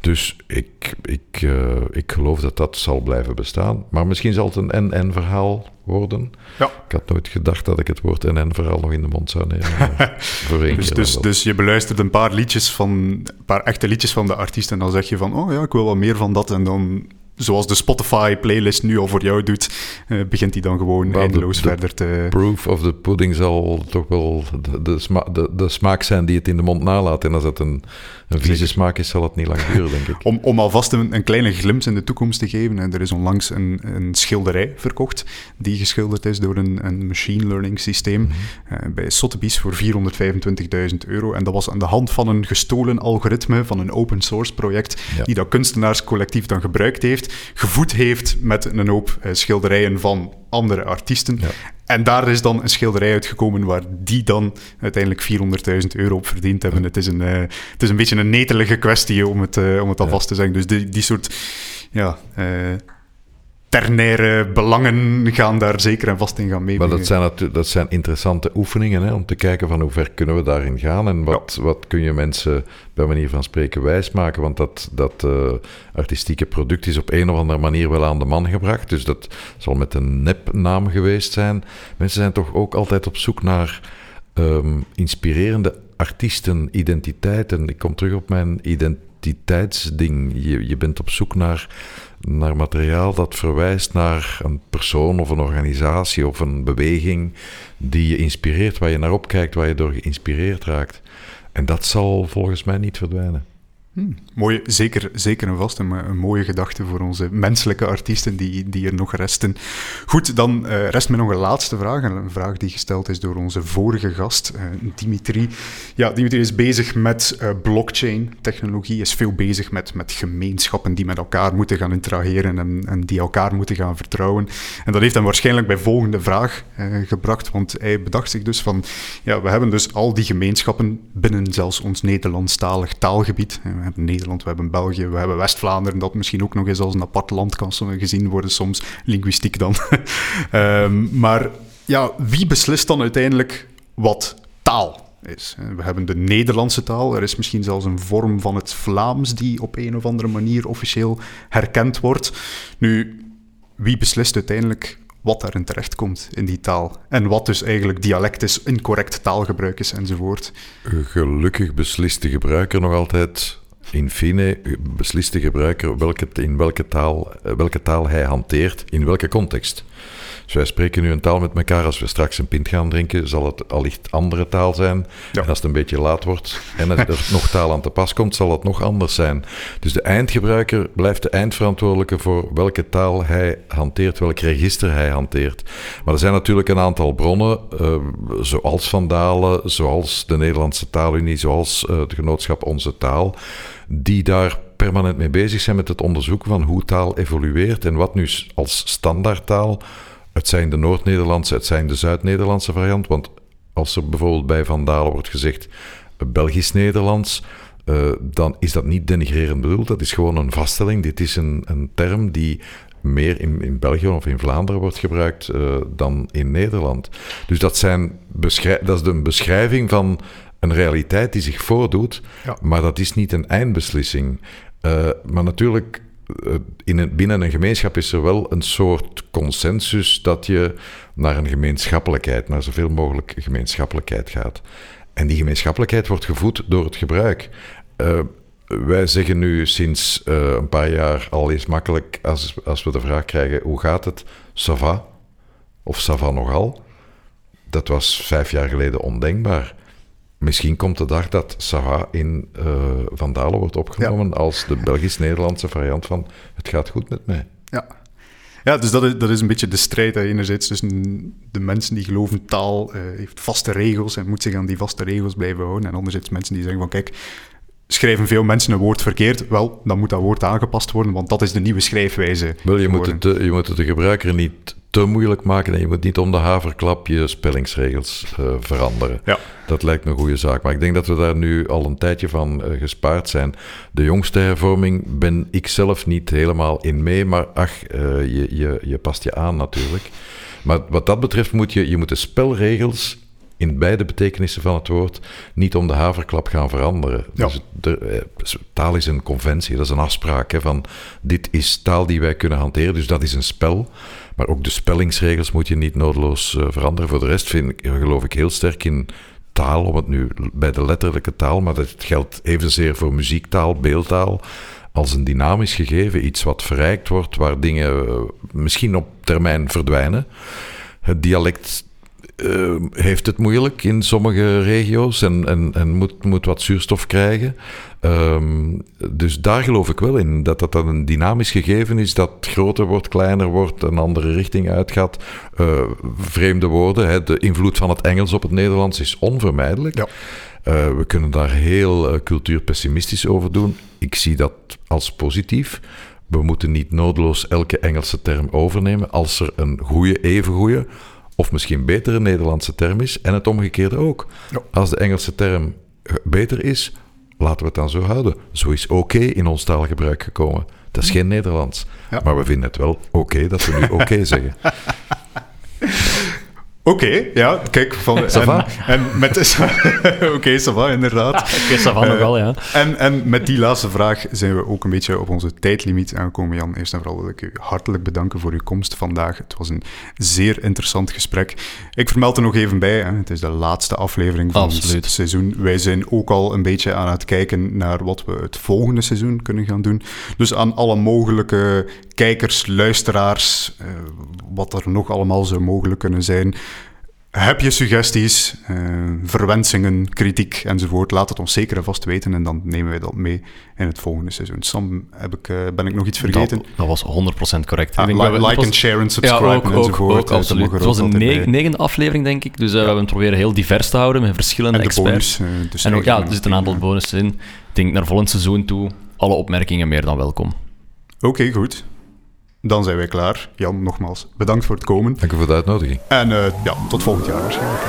Dus ik, ik, uh, ik geloof dat dat zal blijven bestaan. Maar misschien zal het een NN-verhaal worden. Ja. Ik had nooit gedacht dat ik het woord NN-verhaal nog in de mond zou nemen. (laughs) dus, dus, dus je beluistert een paar liedjes van, een paar echte liedjes van de artiest en dan zeg je van, oh ja, ik wil wel meer van dat. En dan zoals de Spotify-playlist nu al voor jou doet, uh, begint hij dan gewoon eindeloos de, verder te... proof of the pudding zal toch wel de, de, sma de, smaak zijn die het in de mond nalaat. En als het een, een vieze smaak is, zal het niet lang duren, denk ik. (laughs) Om, om alvast een, een kleine glimp in de toekomst te geven, en er is onlangs een, een schilderij verkocht, die geschilderd is door een, een machine learning systeem mm -hmm. uh, bij Sotheby's voor 425.000 euro. En dat was aan de hand van een gestolen algoritme van een open source project, ja. die dat kunstenaarscollectief dan gebruikt heeft, gevoed heeft met een hoop uh, schilderijen van andere artiesten. Ja. En daar is dan een schilderij uitgekomen waar die dan uiteindelijk 400.000 euro op verdiend hebben. Ja. Het, is een, uh, het is een beetje een netelige kwestie om het, uh, om het alvast te zeggen. Dus die, die soort ja, uh, ternaire belangen gaan daar zeker en vast in gaan mee. Maar dat zijn, dat zijn interessante oefeningen hè, om te kijken van hoe ver kunnen we daarin gaan en wat, ja. wat kun je mensen bij manier van spreken wijsmaken. Want dat, dat uh, artistieke product is op een of andere manier wel aan de man gebracht. Dus dat zal met een nepnaam geweest zijn. Mensen zijn toch ook altijd op zoek naar um, inspirerende artiesten, identiteiten. Ik kom terug op mijn identiteitsding. Je, je bent op zoek naar naar materiaal dat verwijst naar een persoon of een organisatie of een beweging die je inspireert, waar je naar opkijkt, waar je door geïnspireerd raakt. En dat zal volgens mij niet verdwijnen. Hmm, mooie, zeker, zeker en vast een, een, mooie gedachte voor onze menselijke artiesten die, die er nog resten. Goed, dan uh, rest me nog een laatste vraag. Een vraag die gesteld is door onze vorige gast, uh, Dimitri. Ja, Dimitri is bezig met uh, blockchain-technologie, is veel bezig met, met gemeenschappen die met elkaar moeten gaan interageren en, en die elkaar moeten gaan vertrouwen. En dat heeft hem waarschijnlijk bij volgende vraag gebracht, want hij bedacht zich dus van, ja, we hebben dus al die gemeenschappen binnen zelfs ons Nederlandstalig taalgebied Nederland, we hebben België, we hebben West-Vlaanderen, dat misschien ook nog eens als een apart land kan gezien worden, soms linguïstiek dan. um, (laughs) maar ja, wie beslist dan uiteindelijk wat taal is? We hebben de Nederlandse taal, er is misschien zelfs een vorm van het Vlaams die op een of andere manier officieel herkend wordt. Nu, wie beslist uiteindelijk wat daarin terechtkomt in die taal. En wat dus eigenlijk dialect is, incorrect taalgebruik is enzovoort. Gelukkig beslist de gebruiker nog altijd in fine beslist de gebruiker welke, in welke taal, eh, welke taal hij hanteert, in welke context. Dus wij spreken nu een taal met elkaar. Als we straks een pint gaan drinken, zal het allicht andere taal zijn. En als het een beetje laat wordt en er, er nog taal aan te pas komt, zal het nog anders zijn. Dus de eindgebruiker blijft de eindverantwoordelijke voor welke taal hij hanteert, welk register hij hanteert. Maar er zijn natuurlijk een aantal bronnen, uh, zoals Van Dalen, zoals de Nederlandse Taalunie, zoals uh, het genootschap Onze Taal die daar permanent mee bezig zijn met het onderzoeken van hoe taal evolueert en wat nu als standaardtaal, het zijn de Noord-Nederlandse, het zijn de Zuid-Nederlandse variant, want als er bijvoorbeeld bij Van Dalen wordt gezegd Belgisch-Nederlands, uh, dan is dat niet denigrerend bedoeld, dat is gewoon een vaststelling. Dit is een, een term die meer in, in België of in Vlaanderen wordt gebruikt uh, dan in Nederland. Dus dat, zijn dat is een beschrijving van een realiteit die zich voordoet, maar dat is niet een eindbeslissing. Uh, maar natuurlijk, uh, in een, binnen een gemeenschap is er wel een soort consensus dat je naar een gemeenschappelijkheid, naar zoveel mogelijk gemeenschappelijkheid gaat. En die gemeenschappelijkheid wordt gevoed door het gebruik. Uh, wij zeggen nu sinds een paar jaar al eens makkelijk, als, als we de vraag krijgen hoe gaat het, Sava of Sava nogal. Dat was vijf jaar geleden ondenkbaar. Misschien komt de dag dat Sava in uh, Vandalen wordt opgenomen als de Belgisch-Nederlandse variant van het gaat goed met mij. Ja, ja dus dat is, dat is een beetje de strijd. Hè. Enerzijds tussen de mensen die geloven taal uh, heeft vaste regels en moet zich aan die vaste regels blijven houden. En anderzijds mensen die zeggen van kijk, schrijven veel mensen een woord verkeerd, wel, dan moet dat woord aangepast worden, want dat is de nieuwe schrijfwijze. Wel, je, moet het, je moet het de gebruiker niet te moeilijk maken en je moet niet om de haverklap je spellingsregels uh, veranderen. Ja. Dat lijkt me een goede zaak. Maar ik denk dat we daar nu al een tijdje van uh, gespaard zijn. De jongste hervorming ben ik zelf niet helemaal in mee, maar ach, uh, je, je, je past je aan natuurlijk. Maar wat dat betreft moet je, je moet de spelregels in beide betekenissen van het woord niet om de haverklap gaan veranderen. Ja. Dus de, taal is een conventie, dat is een afspraak hè, van dit is taal die wij kunnen hanteren, dus dat is een spel. Maar ook de spellingsregels moet je niet noodloos uh, veranderen. Voor de rest vind ik, geloof ik heel sterk in taal, om het nu bij de letterlijke taal, maar dat geldt evenzeer voor muziektaal, beeldtaal, als een dynamisch gegeven, iets wat verrijkt wordt, waar dingen uh, misschien op termijn verdwijnen. Het dialect uh, heeft het moeilijk in sommige regio's en, en, en moet, moet wat zuurstof krijgen. Um, dus daar geloof ik wel in, dat dat dan een dynamisch gegeven is, dat groter wordt, kleiner wordt, een andere richting uitgaat. Uh, vreemde woorden, hè, de invloed van het Engels op het Nederlands is onvermijdelijk. Ja. Uh, we kunnen daar heel cultuurpessimistisch over doen. Ik zie dat als positief. We moeten niet noodloos elke Engelse term overnemen als er een goede, even goede of misschien betere Nederlandse term is. En het omgekeerde ook. Als de Engelse term beter is, laten we het dan zo houden. Zo is oké in ons taalgebruik gekomen. Dat is geen Nederlands. Maar we vinden het wel oké dat we nu oké (laughs) zeggen. Oké, ja, kijk. Van, (laughs) en, en met... (laughs) Oké, okay, Sava, inderdaad. (laughs) Oké, okay, nog wel, ja. En, en met die laatste vraag zijn we ook een beetje op onze tijdlimiet aangekomen. Jan, eerst en vooral wil ik u hartelijk bedanken voor uw komst vandaag. Het was een zeer interessant gesprek. Ik vermeld er nog even bij, hè. het is de laatste aflevering van Absoluut. het seizoen. Wij zijn ook al een beetje aan het kijken naar wat we het volgende seizoen kunnen gaan doen. Dus aan alle mogelijke kijkers, luisteraars, uh, wat er nog allemaal zou mogelijk kunnen zijn heb je suggesties, uh, verwensingen, kritiek enzovoort? Laat het ons zeker en vast weten en dan nemen wij dat mee in het volgende seizoen. Sam, heb ik, uh, ben ik nog iets vergeten? Dat, dat was 100% correct. Ah, like, like and share en subscribe ja, ook, enzovoort. Ook, ook, absoluut. Het was een neg negende aflevering, denk ik. Dus uh, ja. we hebben het proberen heel divers te houden met verschillende en experts. Bonus, dus en ook, ja, er zitten een aantal bonussen in. Ik denk naar volgend seizoen toe, alle opmerkingen meer dan welkom. Oké, okay, goed. Dan zijn wij klaar. Jan, nogmaals, bedankt voor het komen. Dank u voor de uitnodiging. En uh, ja, tot volgend jaar waarschijnlijk.